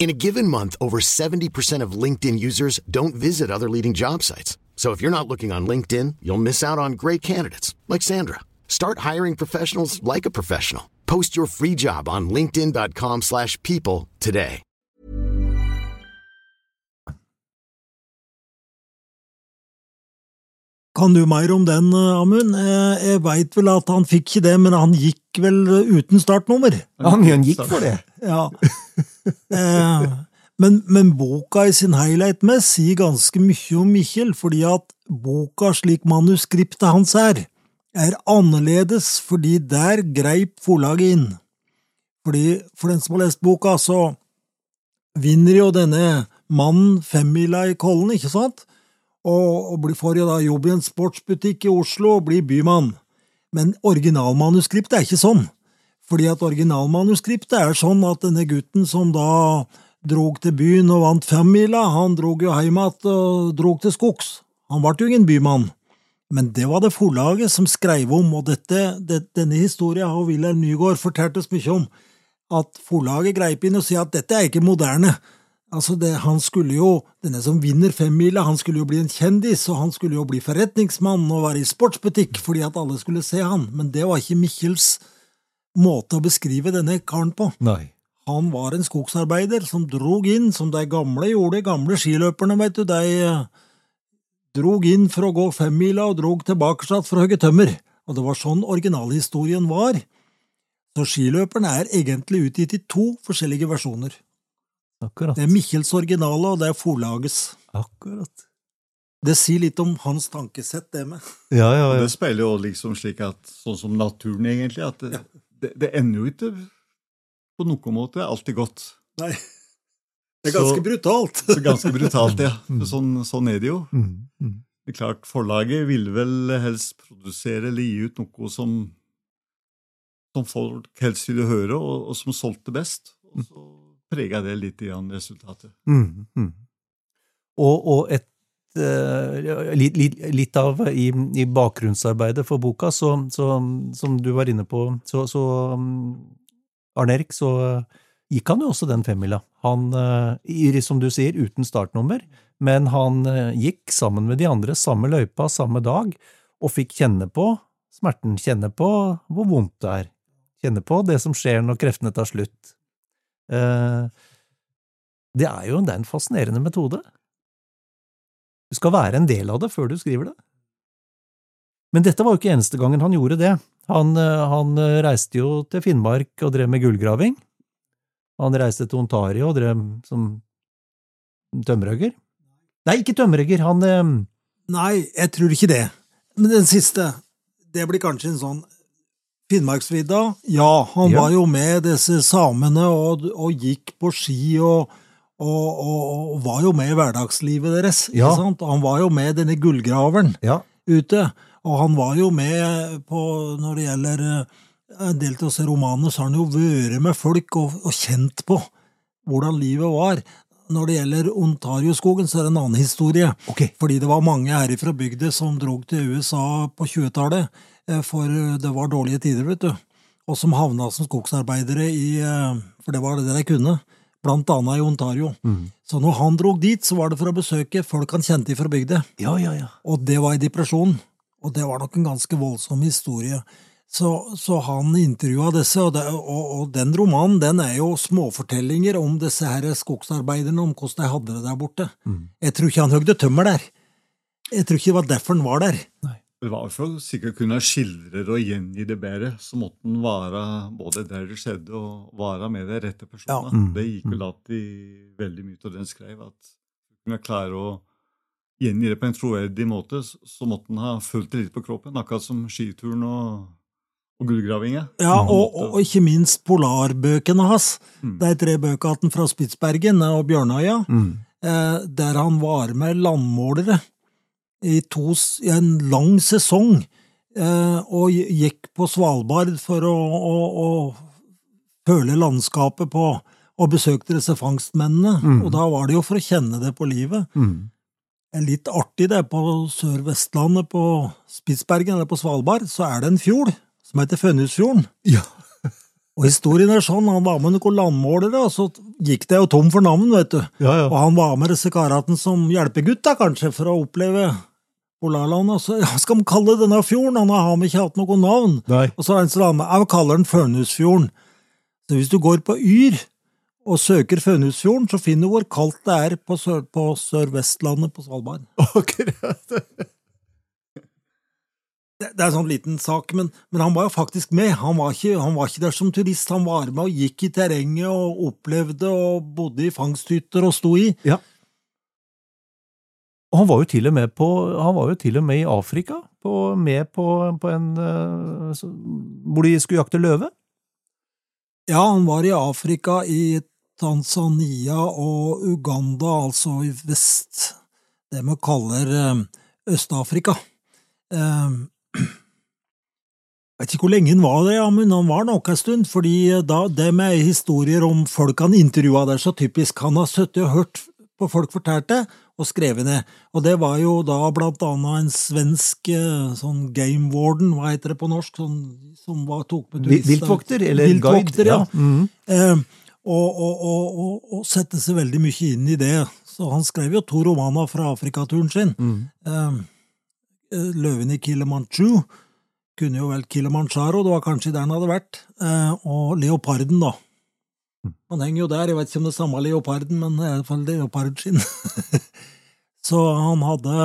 Speaker 4: In a given month, over 70% of LinkedIn users don't visit other leading job sites. So if you're not looking on LinkedIn, you'll miss out on great candidates like Sandra. Start hiring professionals like a professional. Post your free job on linkedin.com/people today.
Speaker 2: Kan du mer om den, eh, Amund? Eh, Jeg veit vel at han fikk ikke det, men han gikk vel uten startnummer?
Speaker 1: Han, han gikk for det.
Speaker 2: Ja. Eh, men, men boka i sin highlight med sier ganske mye om Mikkjel, fordi at boka slik manuskriptet hans er, er annerledes fordi der greip forlaget inn. Fordi For den som har lest boka, så vinner jo denne mannen femmila i Kollen, ikke sant? Og, og får jo da jobb i en sportsbutikk i Oslo og blir bymann. Men originalmanuskriptet er ikke sånn. Fordi at originalmanuskriptet er sånn at denne gutten som da drog til byen og vant femmila, han drog jo hjem igjen og drog til skogs. Han ble jo ingen bymann. Men det var det forlaget som skrev om, og dette, det, denne historien har Wilhelm Nygaard fortalt oss mye om. At forlaget greip inn og sier at dette er ikke moderne. Altså det, han skulle jo, Denne som vinner femmila, han skulle jo bli en kjendis, og han skulle jo bli forretningsmann og være i sportsbutikk fordi at alle skulle se han, men det var ikke Mikkjels måte å beskrive denne karen på.
Speaker 1: Nei.
Speaker 2: Han var en skogsarbeider som drog inn, som de gamle gjorde, gamle skiløperne, vet du, de eh, drog inn for å gå femmila og drog tilbake igjen for å hogge tømmer, og det var sånn originalhistorien var. Så skiløperen er egentlig utgitt i to forskjellige versjoner.
Speaker 1: Akkurat.
Speaker 2: Det er Mikkjels originale, og det er forlagets.
Speaker 1: Akkurat.
Speaker 2: Det sier litt om hans tankesett, det med.
Speaker 1: Ja, ja, ja.
Speaker 3: det speiler jo liksom slik at, sånn som naturen egentlig, at det, det, det ender jo ikke på noen måte alltid godt.
Speaker 2: Nei. Det er ganske
Speaker 3: Så-
Speaker 2: brutalt.
Speaker 3: Så ganske brutalt, ja. Sånn, sånn er det jo.
Speaker 1: Mm, mm.
Speaker 3: Det er klart, Forlaget ville vel helst produsere eller gi ut noe som, som folk helst ville høre, og, og som solgte best. Og så prega det litt i resultatet.
Speaker 1: Mm, mm. Og, og et litt, litt, litt av i, i bakgrunnsarbeidet for boka, så, så, som du var inne på, så, så um, Arne Erik, så eh, gikk han jo også den femmila. Han, eh, som du sier, uten startnummer, men han eh, gikk sammen med de andre samme løypa samme dag, og fikk kjenne på smerten, kjenne på hvor vondt det er, kjenne på det som skjer når kreftene tar slutt. Eh, det er jo en fascinerende metode. Du skal være en del av det før du skriver det. Men dette var jo ikke eneste gangen han gjorde det. Han, eh, han eh, reiste jo til Finnmark og drev med gullgraving. Han reiste til Ontario og drev som tømmerhugger. Nei, ikke tømmerhugger, han eh,
Speaker 2: Nei, jeg tror ikke det. Men den siste, det blir kanskje en sånn Finnmarksvidda. Ja, han
Speaker 1: Ja.
Speaker 2: var jo med disse samene og, og gikk på ski og, og, og, og var jo med i hverdagslivet deres.
Speaker 1: Ja.
Speaker 2: ikke sant? Han var jo med denne gullgraveren
Speaker 1: Ja.
Speaker 2: ute. Og han var jo med på, når det gjelder eh, en del til å se romanene, så har han jo vært med folk og, og kjent på hvordan livet var. Når det gjelder Ontarioskogen, så er det en annen historie.
Speaker 1: Okay.
Speaker 2: Fordi det var mange her fra bygda som drog til USA på 20-tallet, eh, for det var dårlige tider, vet du. Og som havna som skogsarbeidere i eh, For det var det de kunne. Blant annet i Ontario. Så når han drog dit, så var det for å besøke folk han kjente fra bygda.
Speaker 1: Ja, ja, ja.
Speaker 2: Og det var i depresjon. Og det var nok en ganske voldsom historie. Så, så han intervjua disse, og, det, og, og den romanen den er jo småfortellinger om disse her skogsarbeiderne, om hvordan de hadde det der borte. Jeg tror ikke han høgde tømmer der. Jeg tror ikke det var derfor han var der.
Speaker 3: Det var for å sikkert kunne skildre det og gjengi det bedre, så måtte han være både der det skjedde, og være med de rette personene.
Speaker 2: Ja.
Speaker 1: Mm.
Speaker 3: Det gikk vel alltid veldig mye av det han skrev, at kunne klare å gjengi det på en troverdig måte, så- måtte han ha følt det litt på kroppen, akkurat som skituren og, og gullgravinga.
Speaker 2: Ja, og, og, og ikke minst polarbøkene hans.
Speaker 3: Mm.
Speaker 2: De tre bøkene fra Spitsbergen og Bjørnøya,
Speaker 1: Mm.
Speaker 2: eh, der han var med landmålere i, to, i en lang sesong, eh, og gikk på Svalbard for å, å, å føle landskapet på, og besøkte disse fangstmennene.
Speaker 1: Mm.
Speaker 2: Og da var det jo for å kjenne det på livet.
Speaker 1: Mm.
Speaker 2: Er litt artig det, på Sør-Vestlandet, på Spitsbergen eller på Svalbard, så er det en fjord som heter Fønhusfjorden.
Speaker 1: Ja.
Speaker 2: Og historien er sånn, han var med noen landmålere, og så gikk det jo tom for navn, vet du.
Speaker 1: Ja, ja.
Speaker 2: Og han var med disse karatene som hjelpegutt, da, kanskje, for å oppleve Polarlandet. Og så ja, skal vi kalle denne fjorden? Han har ikke hatt noe navn.
Speaker 1: Nei.
Speaker 2: Og så er det en som med, jeg kaller den Fønhusfjorden. Så hvis du går på Yr og søker Fønhusfjorden, så finner du hvor kaldt det er på, sør, på Sør-Vestlandet på Svalbard.
Speaker 1: Akkurat.
Speaker 2: Det, det er en sånn liten sak, men, men han var jo faktisk med. Han var, ikke, han var ikke der som turist, han var med og gikk i terrenget og opplevde og bodde i fangsthytter og sto i.
Speaker 1: Ja. Og han var jo til og med på jo til og med i Afrika, på, med på, på en eh, så- Hvor de skulle jakte løve.
Speaker 2: Ja, han var i Afrika, i Tanzania og Uganda, altså i vest, det man kaller eh, Øst-Afrika. Eh, jeg vet ikke hvor lenge han var der, ja, men han var nok en stund, fordi da, det med historier om folk han intervjua der, så typisk han har sittet og hørt på folk fortalte, og skrevet ned. Og det var jo da blant annet en svensk eh, sånn game warden, hva heter det på norsk, sånn, som var, tok med turister.
Speaker 1: Viltvokter, eller
Speaker 2: Viltvokter,
Speaker 1: guide.
Speaker 2: ja.
Speaker 1: Mhm.
Speaker 2: Eh, og, og, og, og, sette seg veldig mye inn i det. Så han skrev jo to romaner fra Afrikaturen sin.
Speaker 1: Mm.
Speaker 2: Eh, eh, Løven i Kilimanjaro kunne jo vel Kilimanjaro, det var kanskje der han hadde vært. Eh, og Leoparden, da. Han henger jo der, jeg vet ikke om det er samme leoparden, men det er i hvert fall leopardskinn. Så han hadde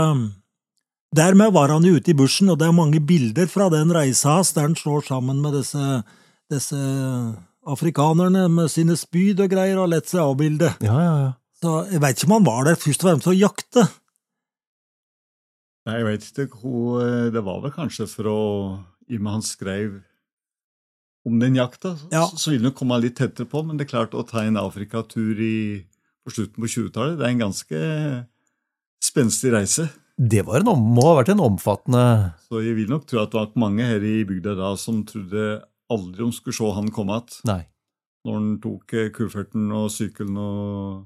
Speaker 2: Dermed var han jo ute i bushen, og det er mange bilder fra den reisa hans der han slår sammen med disse, disse afrikanerne med sine spyd og greier, og lett seg avbilde.
Speaker 1: Ja, ja, ja.
Speaker 2: Så jeg veit ikke om han var der først og fremst for å jakte.
Speaker 3: Nei, jeg vet ikke hvor eh, Det var vel kanskje for å I og med han skrev om den jakta, så,
Speaker 2: Ja.
Speaker 3: så ville han komme litt tettere på, men det er klart å ta en Afrikatur i, på slutten på 20-tallet, det er en ganske spenstig reise.
Speaker 1: Det var en, må ha vært en omfattende
Speaker 3: Så jeg vil nok tro at det var mange her i bygda da som trodde aldri de skulle se han komme igjen. Når han tok eh, kufferten og sykkelen og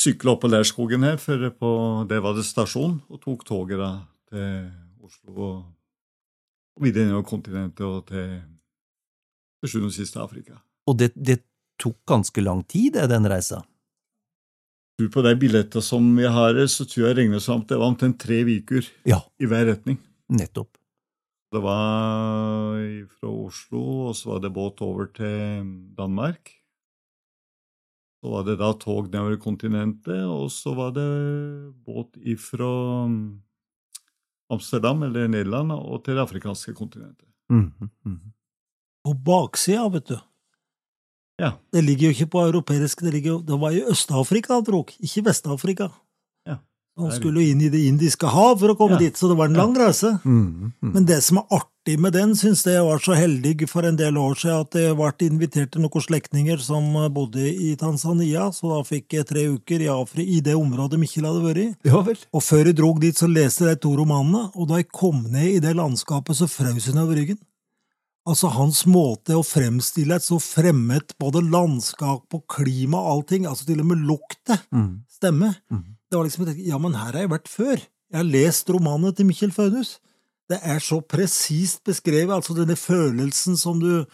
Speaker 3: sykla opp på Leirskogen her, for på, det var det stasjon, og tok toget da til Oslo og, og videre nedover kontinentet og til til sjuende og sist til Afrika.
Speaker 1: Og det, det tok ganske lang tid, den reisa.
Speaker 3: Tror På de billettene som vi har, så tror jeg regner som det var omtrent tre uker
Speaker 1: Ja,
Speaker 3: i hver retning.
Speaker 1: nettopp.
Speaker 3: Det var fra Oslo, og så var det båt over til Danmark. Så var det da tog nedover kontinentet, og så var det båt ifra Amsterdam, eller Nederland, og til det afrikanske kontinentet.
Speaker 1: Mhm, mhm.
Speaker 2: På baksida, vet du.
Speaker 3: Ja.
Speaker 2: Det ligger jo ikke på europeisk, det, ligger jo, det var i Øst-Afrika han drog, ikke Vest-Afrika.
Speaker 3: Ja.
Speaker 2: Han skulle jo inn i Det indiske hav for å komme
Speaker 3: Ja.
Speaker 2: dit, så det var en lang reise.
Speaker 1: Mm, mm.
Speaker 2: Men det som er artig med den, syns jeg. Jeg var så heldig for en del år siden at jeg ble invitert til noen slektninger som bodde i Tanzania, så da fikk jeg tre uker i Afri, i det området Mikkel hadde vært i.
Speaker 1: Ja vel.
Speaker 2: Og før jeg drog dit, så leste jeg de to romanene, og da jeg kom ned i det landskapet, så frøs hun over ryggen. Altså, hans måte å fremstille et så fremmed både landskap og klima og allting, altså til og med lukte,
Speaker 1: Mm.
Speaker 2: stemme.
Speaker 1: mm.
Speaker 2: Det var liksom, ja, men her har jeg vært før. Jeg har lest romanene til Mikkjel Faunus. Det er så presist beskrevet, altså denne følelsen som du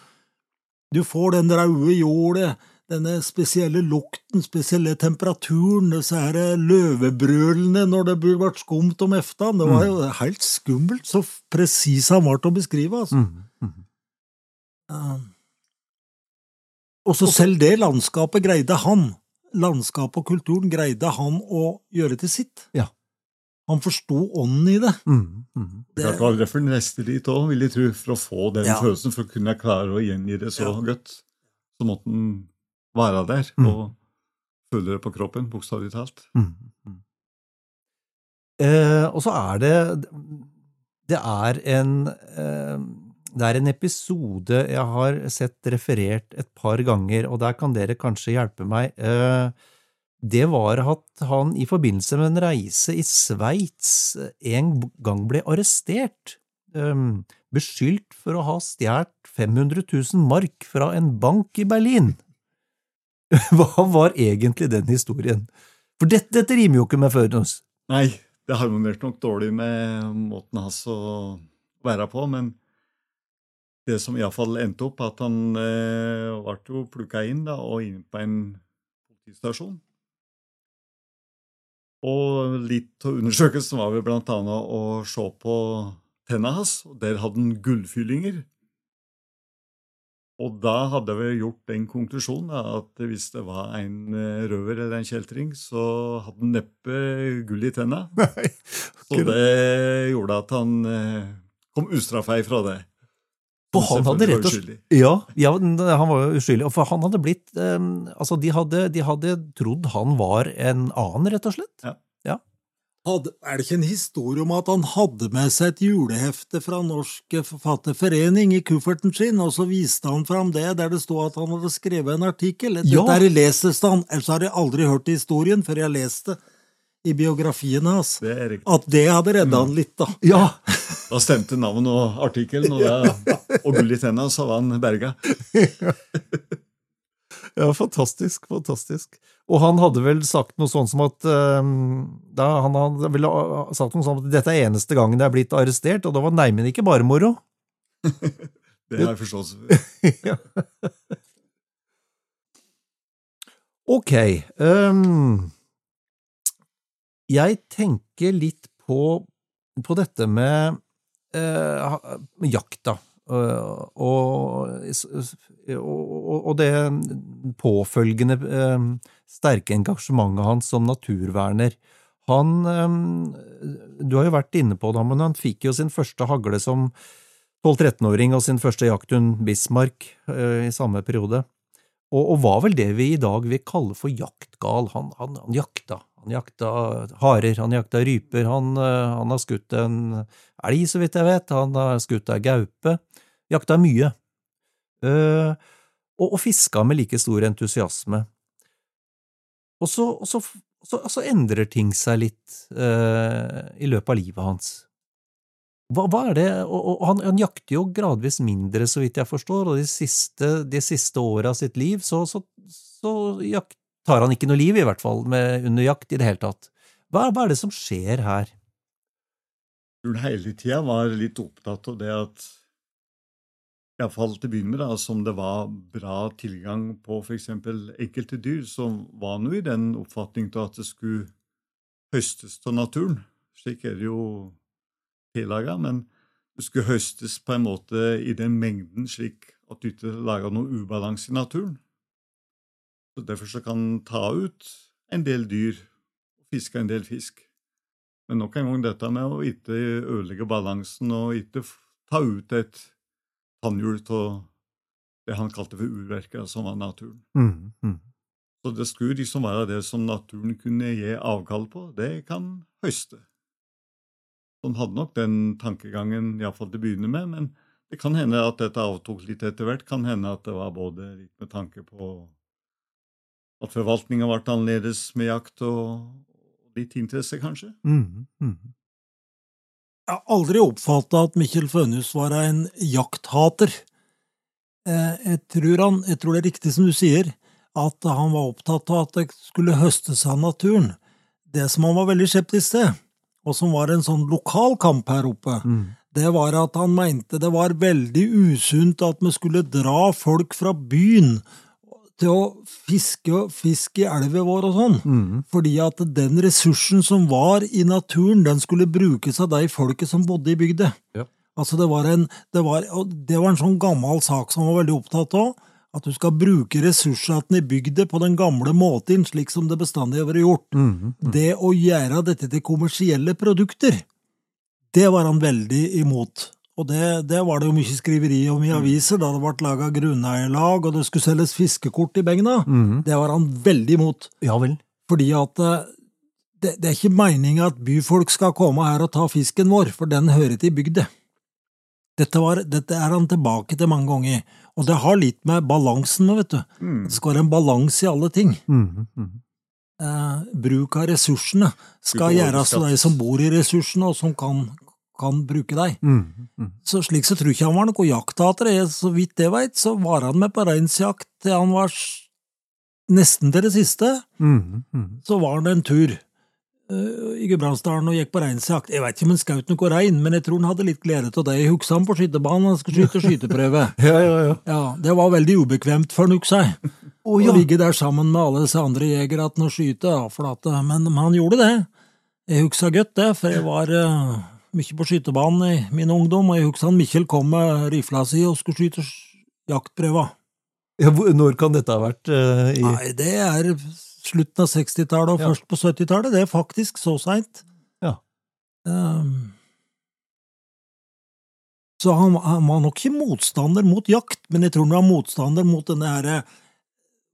Speaker 2: Du får den røde jordet, denne spesielle lukten, spesielle temperaturen, disse her løvebrølene når det burde vært skumt om eftan. Det var jo helt skummelt, så presis han var til å beskrive, altså.
Speaker 1: Mm. Mm.
Speaker 2: Ja. Og så selv det landskapet greide han, landskapet og kulturen greide han å gjøre til sitt.
Speaker 1: Ja.
Speaker 2: Han forsto ånden i det.
Speaker 1: Mm. Mm.
Speaker 3: Det er det er for neste dit òg, vil jeg tro, for å få den
Speaker 2: Ja.
Speaker 3: følelsen, for å kunne klare å gjengi det så
Speaker 2: Ja.
Speaker 3: godt. Så måtte den være der
Speaker 1: Mm.
Speaker 3: og føle det på kroppen, bokstavelig talt.
Speaker 1: Mm. Mm. Eh, og så er det Det er en eh, Det er en episode jeg har sett referert et par ganger, og der kan dere kanskje hjelpe meg. Eh, det var at han i forbindelse med en reise i Sveits en gang ble arrestert. eh, beskyldt for å ha stjålet 500 000 mark fra en bank i Berlin. Hva var egentlig den historien? For dette, dette rimer jo ikke med Fødens.
Speaker 3: Nei, det harmonerte nok dårlig med måten hans å være på, men det som iallfall endte opp, at han eh, ble jo plukka inn da, og inn på en politistasjon. Og litt av undersøkelsen var vel blant annet å se på tenna hans, og der hadde han gullfyllinger. Og da hadde vi gjort den konklusjonen at hvis det var en eh, røver eller en kjeltring, så hadde han neppe gull i tenna.
Speaker 1: Nei.
Speaker 3: Så det gjorde at han eh, kom ustraffa ifra det.
Speaker 1: For han hadde rett og slett ja, ja, han var jo uskyldig. og For han hadde blitt um, Altså, de hadde, de hadde trodd han var en annen, rett og slett.
Speaker 3: Ja.
Speaker 2: Hadde, er det ikke en historie om at han hadde med seg et julehefte fra Norsk Forfatterforening i kufferten sin, og så viste han fram det der det stod at han hadde skrevet en artikkel? Dette
Speaker 1: Ja.
Speaker 2: er i lesestand, ellers har jeg aldri hørt historien før jeg leste i biografien hans.
Speaker 3: Det er.
Speaker 2: At det hadde redda han litt, da.
Speaker 1: Ja,
Speaker 3: Da stemte navn og artikkelen, og, og gull i tenna, så var han berga.
Speaker 1: ja fantastisk, fantastisk. Og han hadde vel sagt noe sånt som at eh, da, Han hadde vel eh, sagt noe sånt at dette er eneste gangen jeg er blitt arrestert, og da var neimen ikke bare moro.
Speaker 3: Det har jeg forståelse for.
Speaker 1: Ok. ehm, jeg tenker litt på, på dette med eh, jakta. eh, og, og, og det påfølgende eh, sterke engasjementet hans som naturverner. Han eh, Du har jo vært inne på det, men han fikk jo sin første hagle som 12-13-åring og sin første jakthund Bismarck i samme periode. Og, og var vel det vi i dag vil kalle for jaktgal. Han, han, han jakta. Han jakta harer, han jakta ryper, han, eh, han har skutt en elg, så vidt jeg vet, han har skutt ei gaupe. Jakta mye. Uh, og, og fiska med like stor entusiasme. Og så, og så, så, så endrer ting seg litt uh, i løpet av livet hans. Hva, hva er det, og, og han, han jakter jo gradvis mindre, så vidt jeg forstår, og de siste, de siste åra av sitt liv så, så, så jakt, tar han ikke noe liv, i hvert fall, med, under jakt i det hele tatt. Hva, hva er det som skjer her?
Speaker 3: tror hele tida var litt opptatt av det at Iallfall til å begynne med, da, som det var bra tilgang på f.eks. enkelte dyr, så var jo i den oppfatning av at det skulle høstes av naturen. Slik er det jo tillaga, men det skulle høstes på en måte i den mengden slik at du ikke laga noe ubalanse i naturen. Så Derfor så kan en ta ut en del dyr og fiske en del fisk. Men nok en gang dette med å ikke ødelegge balansen og ikke ta ut et tannhjul av det han kalte for urverket, som var naturen.
Speaker 1: Mm, mm.
Speaker 3: Så det skulle liksom være det som naturen kunne gi avkall på, det kan høste. han hadde nok den tankegangen, iallfall til å begynne med. Men det kan hende at dette avtok litt etter hvert. Kan hende at det var både litt med tanke på at forvaltninga ble annerledes med jakt, og litt interesse, kanskje.
Speaker 1: Mm, mhm.
Speaker 2: Jeg har aldri oppfatta at Mikkjel Fønhus var en jakthater. Eh, Jeg tror, han, jeg tror det er riktig som du sier, at han var opptatt av at det skulle høstes av naturen. Det som han var veldig skeptisk til, og som var en sånn lokal kamp her oppe,
Speaker 1: Mm.
Speaker 2: det var at han mente det var veldig usunt at vi skulle dra folk fra byen til å fiske, fiske i elva vår og sånn.
Speaker 1: Mm.
Speaker 2: Fordi at den ressursen som var i naturen, den skulle brukes av de folket som bodde i bygda.
Speaker 1: Ja.
Speaker 2: Altså det var, en, det, var, det var en sånn gammel sak som var veldig opptatt av. At du skal bruke ressursene i bygda på den gamle måten, slik som det bestandig har vært gjort.
Speaker 1: Mhm.
Speaker 2: Det å gjøre dette til kommersielle produkter, det var han veldig imot. Og det, det var det jo mye skriveri om i aviser, da det ble laga grunneierlag og det skulle selges fiskekort i Begna.
Speaker 1: Mhm.
Speaker 2: Det var han veldig imot.
Speaker 1: Ja vel.
Speaker 2: Fordi at eh, det, det er ikke meninga at byfolk skal komme her og ta fisken vår, for den hører til bygda. Dette, var, dette er han tilbake til mange ganger, og det har litt med balansen med, vet du.
Speaker 3: Mm.
Speaker 2: Det skal være en balanse i alle ting.
Speaker 1: Mm mhm.
Speaker 2: Eh, bruk av ressursene skal gjøres av de som bor i ressursene, og som kan, kan bruke deg.
Speaker 1: Mm, mm.
Speaker 2: Så slik så tror ikke han var noe jakthater. Så vidt jeg veit, så var han med på reinsjakt til han var nesten til det siste.
Speaker 1: Mm, mhm.
Speaker 2: så var han en tur uh, i Gudbrandsdalen og gikk på reinsjakt. Jeg vet ikke om han skjøt noe rein, men jeg tror han hadde litt glede av det. Jeg husker han på skytebanen, han skulle skyte skyteprøve.
Speaker 1: Ja, ja, ja.
Speaker 2: Ja, Det var veldig ubekvemt for han, husker jeg.
Speaker 1: Å ja.
Speaker 2: Ligge der sammen med alle disse andre at han skyte, ja, for at, men, men han gjorde det. Jeg husker godt det, for jeg var eh, mye på skytebanen i min ungdom, og jeg husker han Mikkjel kom med rifla si og skulle skyte jaktprøva.
Speaker 1: ja. Når kan dette ha vært? Uh, i...
Speaker 2: Nei, det er slutten av 60-tallet og
Speaker 1: Ja.
Speaker 2: først på 70-tallet. Det er faktisk så seint.
Speaker 1: Ja.
Speaker 2: Um, så han, han var nok ikke motstander mot jakt, men jeg tror han var motstander mot denne her,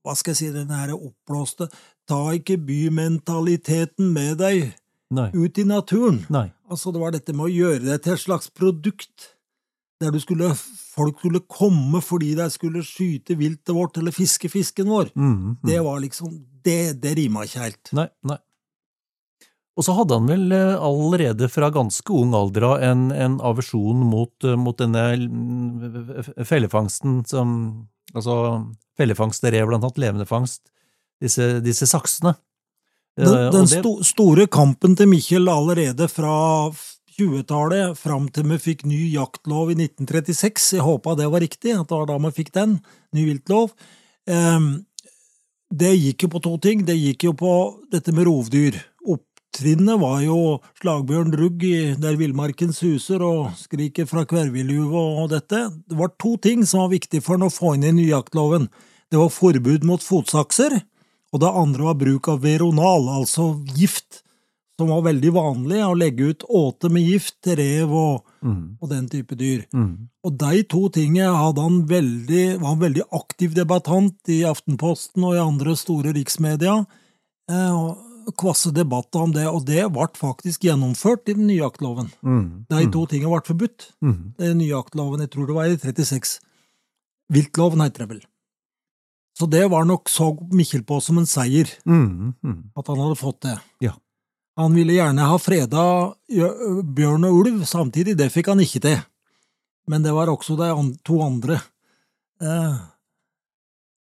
Speaker 2: hva skal jeg si, denne her oppblåste ta ikke bymentaliteten med deg
Speaker 1: Nei.
Speaker 2: ut i naturen.
Speaker 1: Nei.
Speaker 2: Altså, det var dette med å gjøre det til et slags produkt, der du skulle, folk skulle komme fordi de skulle skyte viltet vårt eller fiske fisken vår.
Speaker 1: Mm, mm.
Speaker 2: Det var liksom Det, det rima ikke helt.
Speaker 1: Nei, nei. Og så hadde han vel eh, allerede fra ganske ung alder av en, en aversjon mot, eh, mot denne mm, fellefangsten som Altså fellefangst der er blant annet levende fangst. Disse, disse saksene.
Speaker 2: Den, den sto, store kampen til Mikkjel allerede fra 20-tallet fram til vi fikk ny jaktlov i 1936, jeg håpa det var riktig, at det var da vi fikk den, ny viltlov, Ehm, det gikk jo på to ting. Det gikk jo på dette med rovdyr. Opptrinnet var jo slagbjørn rugg i der villmarken suser og skriker fra kverviljuve og dette. Det var to ting som var viktig for han å få inn i nyjaktloven. Det var forbud mot fotsakser, og det andre var bruk av veronal, altså gift, som var veldig vanlig å legge ut åte med gift til rev og,
Speaker 1: mm.
Speaker 2: og den type dyr.
Speaker 1: Mm.
Speaker 2: Og de to tingene hadde han veldig, var en veldig aktiv debattant i Aftenposten og i andre store riksmedia. Eh, og Kvasse debatter om det, og det ble faktisk gjennomført i den nye jaktloven.
Speaker 1: Mm.
Speaker 2: De to tingene ble forbudt.
Speaker 1: mhm.
Speaker 2: Den nye jaktloven, jeg tror det var i 36. Viltloven heter det vel. Så det var nok så Mikkel på som en seier,
Speaker 1: mm, mm.
Speaker 2: at han hadde fått det.
Speaker 1: Ja.
Speaker 2: Han ville gjerne ha freda bjørn og ulv samtidig, det fikk han ikke til. Men det var også de to andre eh,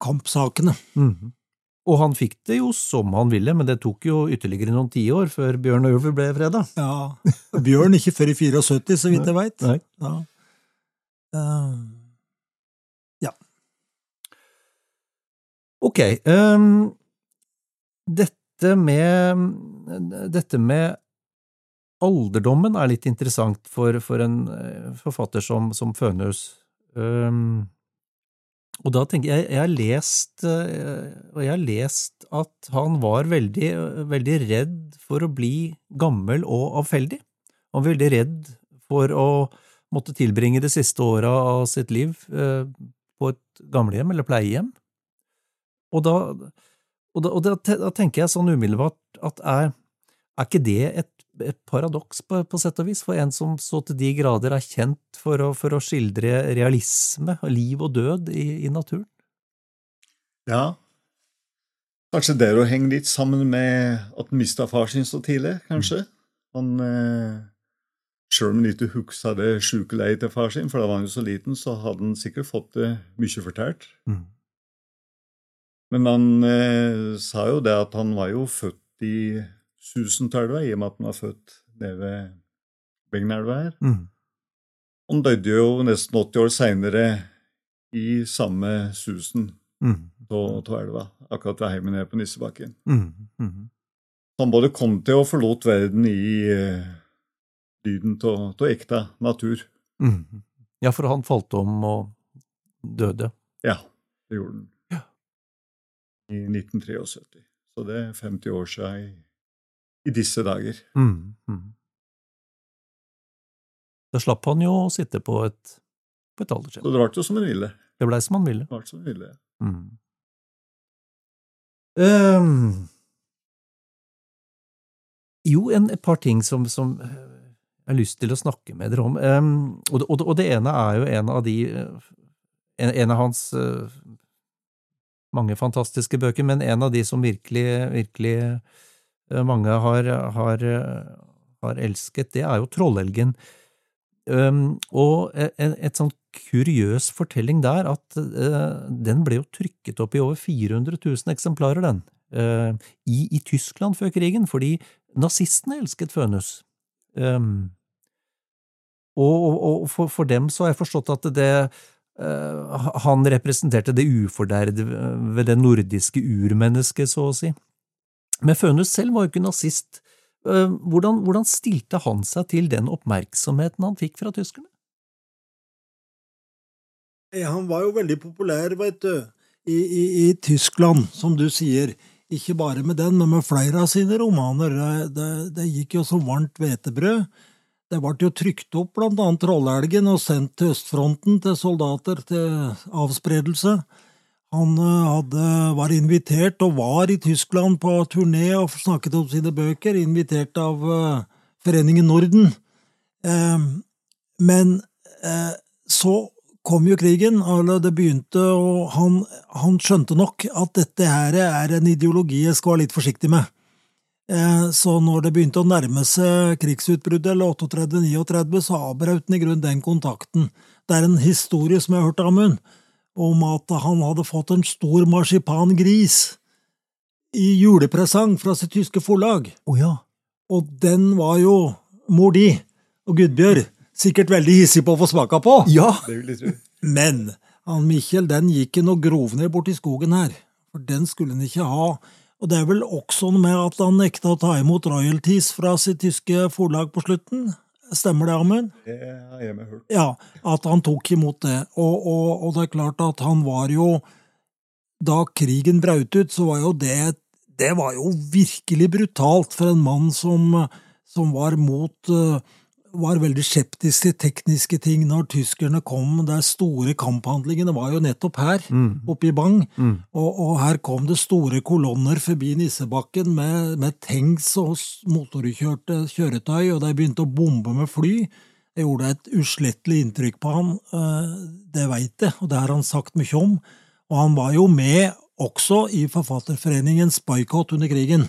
Speaker 2: kampsakene.
Speaker 1: Mm. Og han fikk det jo som han ville, men det tok jo ytterligere noen tiår før Bjørn og Ulv ble freda.
Speaker 2: Ja, Bjørn ikke før i 74, så vidt jeg veit. Ja. Eh,
Speaker 1: Ok, um, dette med dette med alderdommen er litt interessant for, for en eh, forfatter som, som Fønhus. Um, og da tenker jeg, jeg har lest, eh, og jeg har lest at han var veldig, veldig redd for å bli gammel og avfeldig. Han var veldig redd for å måtte tilbringe de siste åra av sitt liv eh, på et gamlehjem eller pleiehjem. Og da, og da, og da, da tenker jeg sånn umiddelbart at er, er ikke det et et paradoks, på, på, sett og vis, for en som så til de grader er kjent for å, for å skildre realisme, liv og død i, i, naturen.
Speaker 3: Ja, kanskje det å henge litt sammen med at han mista far sin så tidlig, kanskje. Han, eh, Sjøl om han ikke huska det sjuke leiet til far sin, for da var han jo så liten, så hadde han sikkert fått det mye fortalt. Mm. Men han eh, sa jo det at han var jo født i Susentelva, i og med at han var født nede ved Begnelva her. Mm. Han døde jo nesten 80 år seinere i samme Susen av mm. elva, akkurat ved heimen nede på Nissebakken. Mm. Mm. Han både kom til og forlot verden i eh, lyden av ekte natur.
Speaker 1: Mm. Ja, for han falt om og døde.
Speaker 3: Ja, det gjorde han. I 1973. Så det er 50 år siden i disse dager. Mm, mm.
Speaker 1: Da slapp han jo å sitte på et, på et aldershjem.
Speaker 3: Så det ble jo som han ville.
Speaker 1: Det blei som han ville.
Speaker 3: Det ble som han ville. Mm.
Speaker 1: Um, jo, en, et par ting som, som, jeg har lyst til å snakke med dere om. Um, og, det, og, det, ene er jo en av de En, en av hans uh, mange fantastiske bøker, men en av de som virkelig, virkelig Eh, mange har, har, har elsket, det er jo Trollelgen. Og et, et sånn kuriøs fortelling der at uh, den ble jo trykket opp i over 400 000 eksemplarer, den, uh, i, i, Tyskland før krigen, fordi nazistene elsket Fønhus. Um, og, og, og for, for, dem så har jeg forstått at det Han representerte det ufordervede ved det nordiske urmennesket, så å si. Men Fønhus selv var jo ikke nazist. Eh, hvordan, hvordan, stilte han seg til den oppmerksomheten han fikk fra tyskerne?
Speaker 2: Han var jo veldig populær, veit du, i, i, i, Tyskland, som du sier. Ikke bare med den, men med flere av sine romaner. Det, det, det gikk jo som varmt hvetebrød. Det ble jo trykt opp blant annet Trollelgen og sendt til østfronten til soldater til avspredelse. Han eh, hadde, var invitert og var i Tyskland på turné og snakket om sine bøker, invitert av uh, Foreningen Norden. Uh, men så kom jo krigen, eller det begynte, og han, han, skjønte nok at dette her er en ideologi jeg skal være litt forsiktig med. Så når det begynte å nærme seg krigsutbruddet, eller 38-39, så avbrøt han i grunnen den kontakten. Det er en historie som jeg har hørt av Amund om at han hadde fått en stor marsipangris i julepresang fra sitt tyske forlag.
Speaker 1: Oh, ja.
Speaker 2: Og den var jo mor di og Gudbjørg sikkert veldig hissig på å få smaka på.
Speaker 1: Ja.
Speaker 2: Men han Mikkjel den gikk han og grov ned borti skogen her, for den skulle han ikke ha. Og det er vel også noe med at han nekta å ta imot royalties fra sitt tyske forlag på slutten. Stemmer det, Amund?
Speaker 3: Det har jeg med hørt.
Speaker 2: Ja, at han tok imot det. Og, og, og, det er klart at han var jo Da krigen braut ut, så var jo det Det var jo virkelig brutalt for en mann som, som var mot uh, var veldig skeptisk til tekniske ting når tyskerne kom. De store kamphandlingene var jo nettopp her, mm. oppe i Bang. Mm. Og, og, her kom det store kolonner forbi Nissebakken med, med tanks og motorkjørte kjøretøy, og de begynte å bombe med fly. Det gjorde et uslettelig inntrykk på han, eh, det veit jeg, og det har han sagt mye om. Og han var jo med også i Forfatterforeningens boikott under krigen.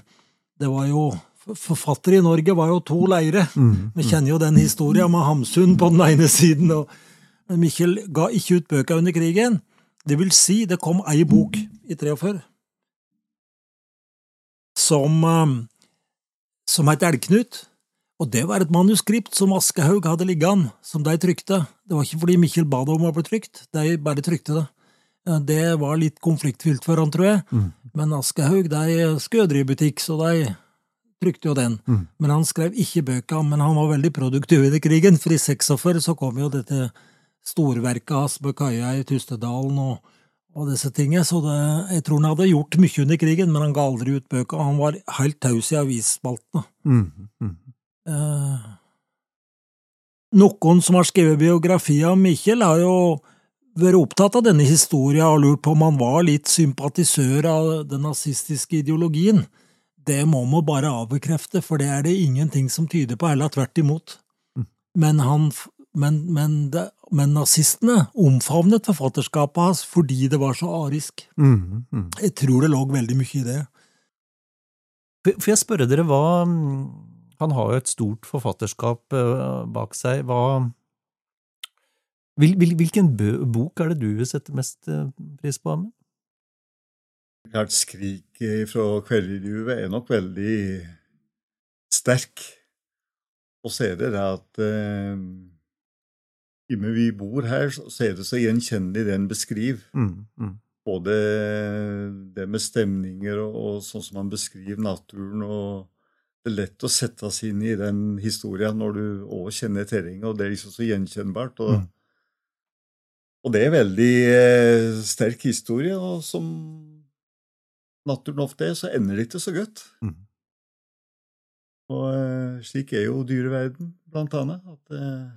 Speaker 2: Det var jo forfattere i Norge var jo to leire. Mm, Vi kjenner jo den historien med Hamsun på den ene siden, og Mikkjel ga ikke ut bøker under krigen. Det vil si, det kom ei bok i 43 som, um, som het Elgknut. Og det var et manuskript som Aschehoug hadde liggende, som de trykte. Det var ikke fordi Mikkjel ba det om å bli trykt, de bare trykte det. Det var litt konfliktfylt for han, tror jeg, mm. men Aschehoug de skødde i butikk, så de trykte jo den. Mm. Men han skrev ikke bøker, men han var veldig produktiv i krigen, for i 46 så kom jo dette storverket hans med kaia i Tustedalen og, og disse tingene, så det, jeg tror han hadde gjort mye under krigen, men han ga aldri ut bøker. Han var helt taus i avisspaltene. Mm. Mm. Eh, noen som har skrevet biografi av Mikkjel, har jo vært opptatt av denne historien og lurt på om han var litt sympatisør av den nazistiske ideologien Det må man bare avbekrefte, for det er det ingenting som tyder på, heller tvert imot. Men, han, men, men, det, men nazistene omfavnet forfatterskapet hans fordi det var så arisk.
Speaker 1: Mm, mm.
Speaker 2: Jeg tror det lå veldig mye i det.
Speaker 1: For jeg spørre dere hva Han har jo et stort forfatterskap eh, bak seg. Hva hvil, hvil, Hvilken bok er det du vil sette mest eh, pris på? Amund?
Speaker 3: Klart skriket fra Kvelderjuvet er nok veldig sterk. Og så er det det at eh, i og med vi bor her, så så er det så gjenkjennelig det en beskriver.
Speaker 1: Mm, mm.
Speaker 3: Både det med stemninger og, og sånn som man beskriver naturen. og Det er lett å sette seg inn i den historien når du òg kjenner terrenget, og det er liksom så gjenkjennbart. Og,
Speaker 1: Mm.
Speaker 3: og det er veldig eh, sterk historie, og som naturen ofte er, så ender det ikke så godt.
Speaker 1: Mm.
Speaker 3: Og eh, slik er jo dyreverden, blant annet. At eh,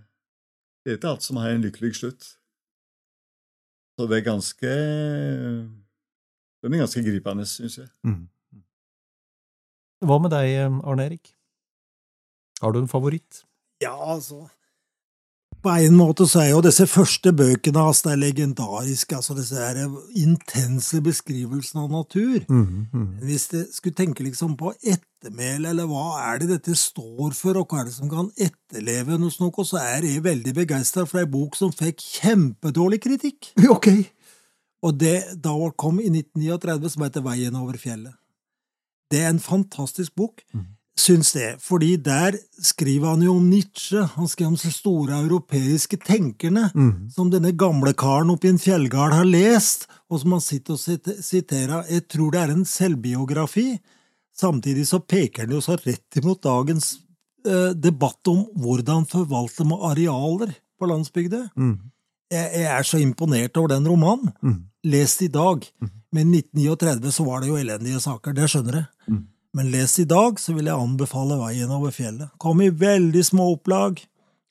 Speaker 3: det er ikke alt som har en lykkelig slutt. Så det er ganske Den er ganske gripende, syns jeg.
Speaker 1: Mm. Hva med deg, Arne Erik? Har du en favoritt?
Speaker 2: Ja, altså På en måte så er jo disse første bøkene hans det er legendariske. altså Disse her intense beskrivelsene av natur.
Speaker 1: Mm, mm.
Speaker 2: Hvis du skulle tenke liksom på ettermæle, eller hva er det dette står for, og hva er det som kan etterleve noe sånt, så er jeg veldig begeistra for ei bok som fikk kjempedårlig kritikk.
Speaker 1: Ok!
Speaker 2: Og det da kom i 1939, som heter Veien over fjellet. Det er en fantastisk bok, syns det, fordi der skriver han jo om Nietzsche. Han skriver om de store europeiske tenkerne,
Speaker 1: Mm.
Speaker 2: som denne gamle karen oppe i en fjellgard har lest, og som han sitter og siterer. Jeg tror det er en selvbiografi. Samtidig så peker han jo så rett imot dagens eh, debatt om hvordan forvalte man arealer på landsbygda.
Speaker 1: Mm.
Speaker 2: Jeg, jeg er så imponert over den romanen.
Speaker 1: Mm.
Speaker 2: Lest i dag. Men 1939 så var det jo elendige saker, det skjønner jeg.
Speaker 1: Mm.
Speaker 2: Men les i dag så vil jeg anbefale Veien over fjellet. Kom i veldig små opplag.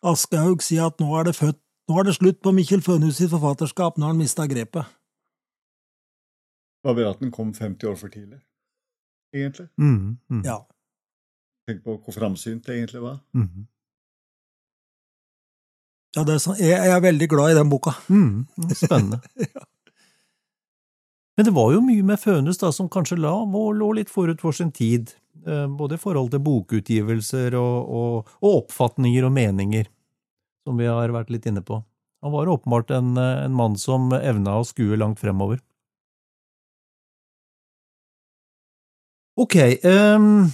Speaker 2: Aschehoug sier at nå er det født nå er det slutt på Mikkjel Fønhus sitt forfatterskap, nå har han mista grepet.
Speaker 3: Den kom 50 år for tidlig, egentlig.
Speaker 1: Mm. Mm.
Speaker 2: Ja.
Speaker 3: Tenk på hvor framsynt det egentlig var.
Speaker 1: Mm.
Speaker 2: ja det er sånn, jeg, jeg er veldig glad i den boka.
Speaker 1: Mm. Spennende. Men det var jo mye med Fønes da, som kanskje la, lå litt forut for sin tid, eh, både i forhold til bokutgivelser og, og, og oppfatninger og meninger, som vi har vært litt inne på. Han var åpenbart en, eh, en mann som evna å skue langt fremover. Ok, ehm,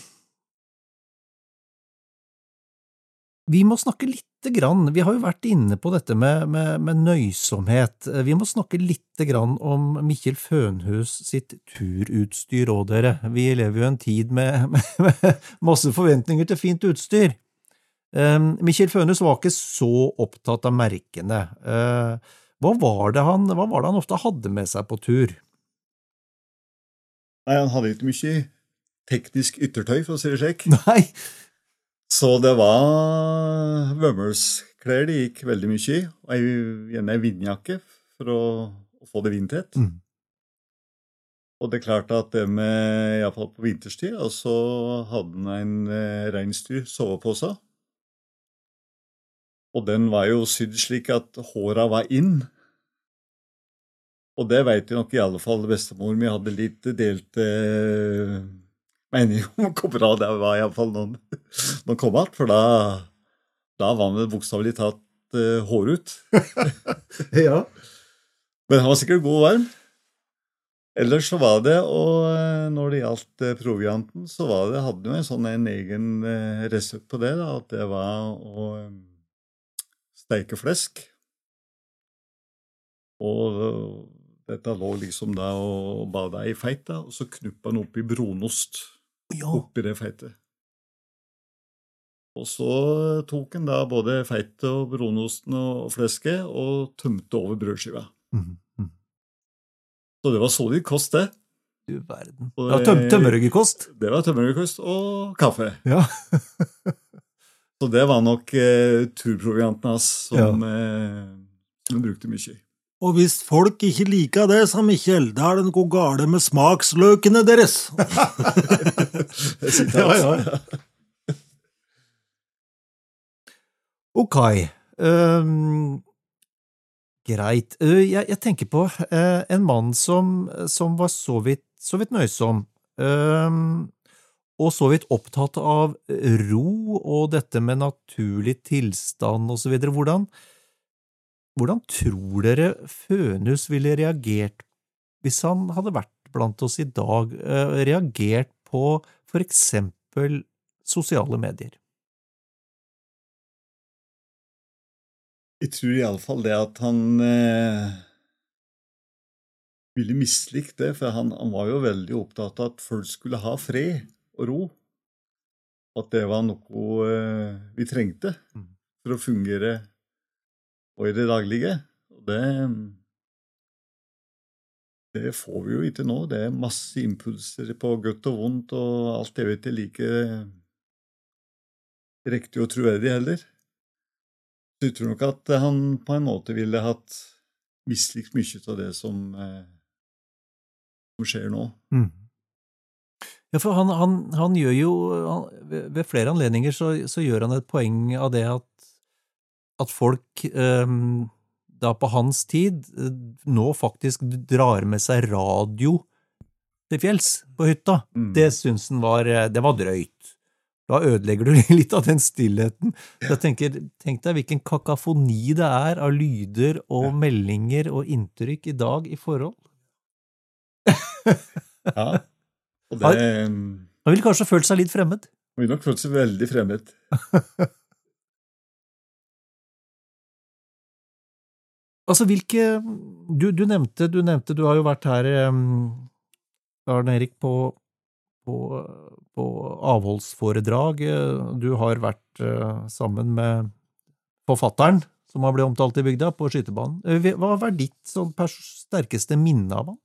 Speaker 1: vi må snakke lite grann, vi har jo vært inne på dette med, med, med nøysomhet, vi må snakke lite grann om Mikkjel Fønhus sitt turutstyr òg, dere. Vi lever jo en tid med, med, masse forventninger til fint utstyr. Um, Mikkjel Fønhus var ikke så opptatt av merkene. Eh, hva, var det han, hva var det han ofte hadde med seg på tur?
Speaker 3: Nei, han hadde ikke mye teknisk yttertøy, for å si det slik.
Speaker 1: Nei,
Speaker 3: Så det var vømmelsklær det gikk veldig mye i, og ei- gjerne ei vindjakke for å, å få det vindtett.
Speaker 1: Mm.
Speaker 3: Og det er klart at det med, iallfall på vinterstid, og så hadde han en eh, reinsdyr sovepose. Og den var jo sydd slik at håra var inn. Og det veit jeg nok i alle fall bestemor mi hadde litt delte eh, om hvor bra det var iallfall noen, noen kom igjen, for da, da var han bokstavelig talt uh, hårut.
Speaker 1: ja.
Speaker 3: Men han var sikkert god og varm. Ellers så var det, og eh, når det gjaldt eh, provianten, så var det, hadde jo en sånn en egen eh, resept på det, da, at det var å eh, steike flesk. Og eh, dette lå liksom da og bada i feit, da, og så knuppa han oppi brunost
Speaker 1: ja.
Speaker 3: oppi det feitet. Og så tok han da både feitet og brunosten og flesket og tømte over brødskiva.
Speaker 1: Mm. Mm.
Speaker 3: Så det var solid kost, det.
Speaker 1: Du verden.
Speaker 3: Det
Speaker 1: var tøm,
Speaker 3: det- Det var tømmerryggekost og kaffe.
Speaker 1: Ja.
Speaker 3: Så det var nok eh, turprovianten hans som eh, han brukte mye.
Speaker 2: Og hvis folk ikke liker det, sa Mikkjel, da er det noe gale med smaksløkene deres.
Speaker 3: Ja, ja.
Speaker 1: Ok. Um, greit. Uh, jeg, jeg tenker på uh, en mann som, som var så vidt, så vidt nøysom, um, og så vidt opptatt av ro og dette med naturlig tilstand og så videre. Hvordan, tror dere Fønhus ville reagert hvis han hadde vært blant oss i dag, eh, reagert på for eksempel sosiale medier?
Speaker 3: Jeg tror iallfall det at han eh, ville mislikt det, for han, han var jo veldig opptatt av at folk skulle ha fred og ro. At det var noe eh, vi trengte
Speaker 1: Mm.
Speaker 3: for å fungere og i det daglige. Og det det får vi jo ikke nå. Det er masse impulser på godt og vondt, og alt er jo ikke like riktig og troverdig heller. Så jeg tror nok at han på en måte ville hatt mislikt mye av det som, som skjer nå.
Speaker 1: Mm. Ja, for han, han, han gjør jo han, ved flere anledninger så, så gjør han et poeng av det at, at folk ehm, da på hans tid eh, nå faktisk drar med seg radio til fjells på hytta.
Speaker 3: Mm.
Speaker 1: Det syns han var, eh, det var drøyt. Da ødelegger du litt av den stillheten. Så jeg tenker, Tenk deg hvilken kakafoni det er av lyder og meldinger og inntrykk i dag i forhold.
Speaker 3: Ja. Og det
Speaker 1: Han ville kanskje følt seg litt fremmed.
Speaker 3: vil nok følt seg veldig fremmed.
Speaker 1: Altså, hvilke Du, du, nevnte, du nevnte Du har jo vært her, um, Arne Erik, på, på, på avholdsforedrag. Du har vært uh, sammen med forfatteren, som har blitt omtalt i bygda, på skytebanen. Eh, Hva var ditt sånn sterkeste minne av han?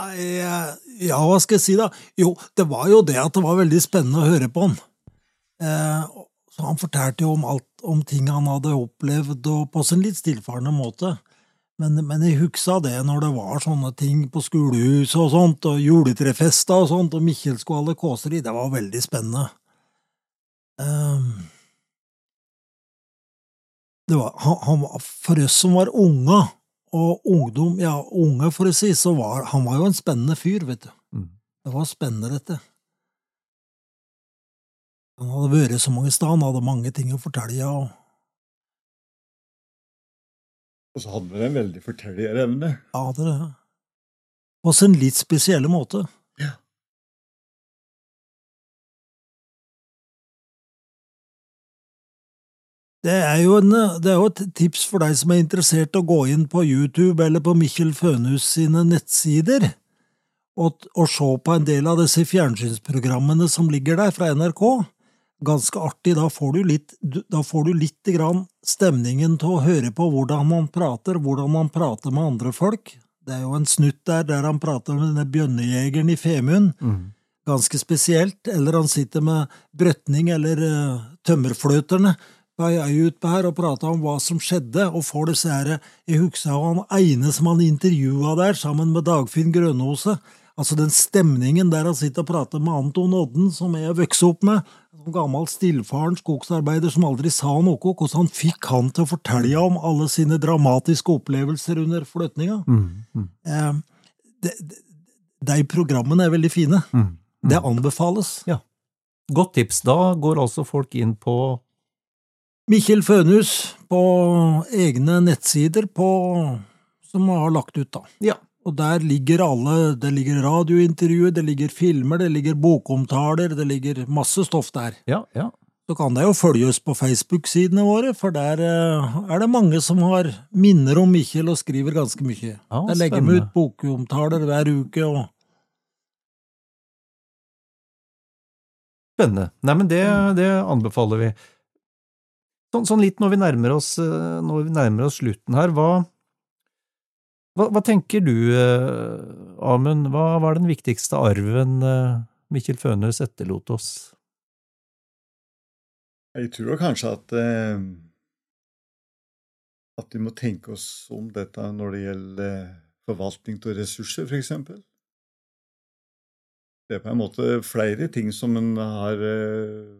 Speaker 2: Eh, ja, hva skal jeg si da? Jo, det var jo det at det var veldig spennende å høre på han. Eh, så han fortalte jo om alt, om ting han hadde opplevd, og på sin litt stillfarende måte. Men, men jeg huksa det når det var sånne ting på skolehuset og sånt, og juletrefester og sånt, og Mikkjel skulle holde kåseri. Det var veldig spennende. Um, det var, han, han, for oss som var unge, og ungdom, ja, unge for å si, så var han var jo en spennende fyr, vet du.
Speaker 1: Mm.
Speaker 2: Det var spennende, dette. Han hadde vært så mange steder, han hadde mange ting å fortelle, Ja.
Speaker 3: Og så hadde han en veldig fortellerevne.
Speaker 2: ja, det er det. På sin litt spesielle måte.
Speaker 3: Ja.
Speaker 2: Det er, jo en, det er jo et tips for deg som er interessert å gå inn på YouTube eller på Mikkel Fønhus sine nettsider og, og se på en del av disse fjernsynsprogrammene som ligger der fra NRK. Ganske artig. Da får du litt, da får du litt grann stemningen til å høre på hvordan man prater, hvordan man prater med andre folk. Det er jo en snutt der der han prater med denne bjønnejegeren i Femund ganske spesielt, eller han sitter med Brøtning eller uh, tømmerfløterne på ei utpå her og prater om hva som skjedde, og får disse her Jeg husker han ene som han intervjua der, sammen med Dagfinn Grønåse. Altså den stemningen der han sitter og prater med Anton Odden, som jeg vokste opp med, gammel stillfaren skogsarbeider som aldri sa noe, hvordan han fikk han til å fortelle om alle sine dramatiske opplevelser under flyttinga. Eh, de, de, de programmene er veldig fine. Det anbefales.
Speaker 1: Ja. Godt tips. Da går altså folk inn på
Speaker 2: Mikkjel Fønhus på egne nettsider på, som har lagt ut, da.
Speaker 1: Ja.
Speaker 2: Og der ligger alle Det ligger radiointervjuer, det ligger filmer, det ligger bokomtaler, det ligger masse stoff der.
Speaker 1: Ja, ja.
Speaker 2: Så kan det jo følge oss på Facebook-sidene våre, for der eh, er det mange som har minner om Mikkjel og skriver ganske mye.
Speaker 1: Ja,
Speaker 2: der legger vi ut bokomtaler hver uke, og
Speaker 1: Spennende. Nei, men det, det anbefaler vi. Sånn, sånn litt når vi nærmer oss, eh, når vi nærmer oss slutten her, hva, hva, hva tenker du, eh, Amund, hva var den viktigste arven eh, Mikkel Fønhus etterlot oss?
Speaker 3: Jeg tror kanskje at eh, at vi må tenke oss om dette når det gjelder forvaltning av ressurser, for eksempel. Det er på en måte flere ting som en har eh,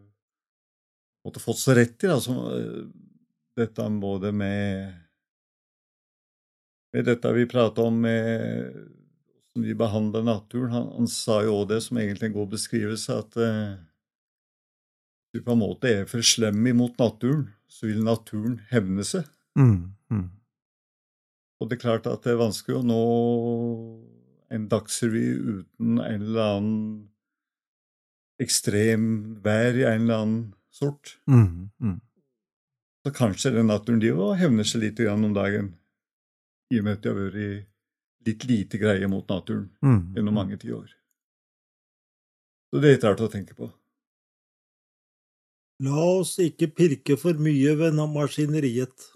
Speaker 3: måtte fått seg rett i. Altså, dette både med, med dette vi prata om med hvordan vi behandler naturen. Han, han sa jo òg det som egentlig en god beskrivelse, at eh, du på en måte er for slemme imot naturen, så vil naturen hevne seg.
Speaker 1: Mm, mm.
Speaker 3: Og det er klart at det er vanskelig å nå en dagsrevy uten en eller annen ekstrem vær i en eller annen sort.
Speaker 1: Mm, mm.
Speaker 3: Så kanskje den naturen de òg hevner seg litt om dagen, i og med at de har vært litt lite greie mot naturen
Speaker 1: Mm.
Speaker 3: gjennom mange tiår. Så det er litt rart å tenke på.
Speaker 2: La oss ikke pirke for mye ved maskineriet.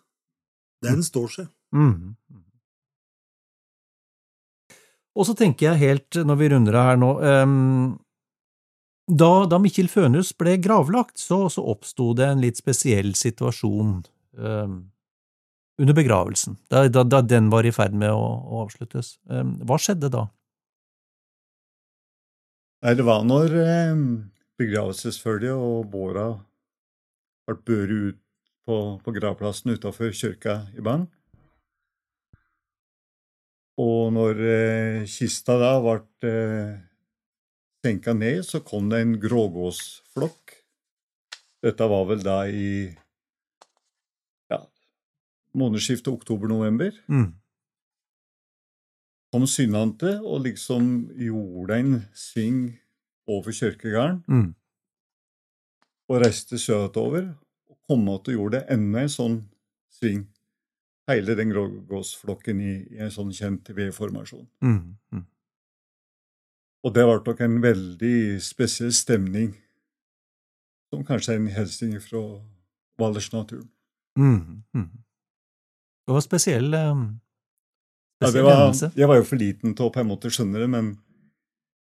Speaker 2: Den står seg.
Speaker 1: Mm. Og så tenker jeg helt, når vi runder av her nå um, da, da Mikkel Fønhus ble gravlagt, så, så oppsto det en litt spesiell situasjon ehm, under begravelsen, da, da, da den var i ferd med å, å avsluttes. Ehm, hva skjedde da?
Speaker 3: Nei, det var når eh, begravelsesfølget og båra ble båret ut på, på gravplassen utafor kirka i Bang. Og når eh, kista da ble eh, senka ned, så kom det en grågåsflokk. Dette var vel da i månedsskiftet oktober-november.
Speaker 1: Mm.
Speaker 3: Kom synnante og liksom gjorde en sving over kirkegården
Speaker 1: Mm.
Speaker 3: og reiste søtover. Og kom att og gjorde enda en sånn sving. Hele den grågåsflokken i, i en sånn kjent V-formasjon.
Speaker 1: Mm. Mm.
Speaker 3: Og det ble nok en veldig spesiell stemning, som kanskje er en hilsen fra Valdresnaturen.
Speaker 1: Mm. Det var spesiell, spesiell
Speaker 3: Ja, var, jeg var jo for liten til å på en måte skjønne det, men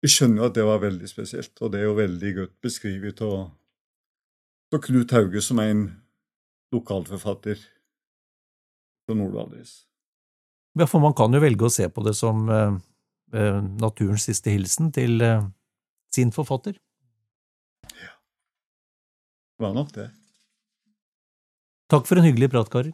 Speaker 3: vi skjønner jo at det var veldig spesielt. Og det er jo veldig godt beskrevet av av Knut Hauge, som er en lokalforfatter fra Nord-Valdres.
Speaker 1: Ja, for man kan jo velge å se på det som eh, naturens siste hilsen til eh, sin forfatter.
Speaker 3: Ja, Det var nok det.
Speaker 1: Takk for en hyggelig prat, karer.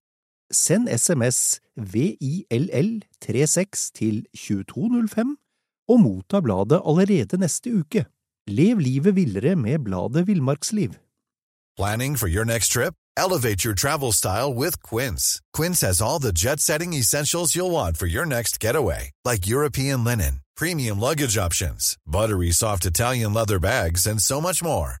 Speaker 1: Send SMS VILL36 til 2205 og motta bladet allerede neste uke. Lev livet villere med bladet Villmarksliv.
Speaker 5: Planning for your next trip? Elevate your travel style with Quince. Quince has all the jet setting essentials you'll want for your next getaway, like European linen, premium luggage options, buttery soft Italian leather bags, and so much more.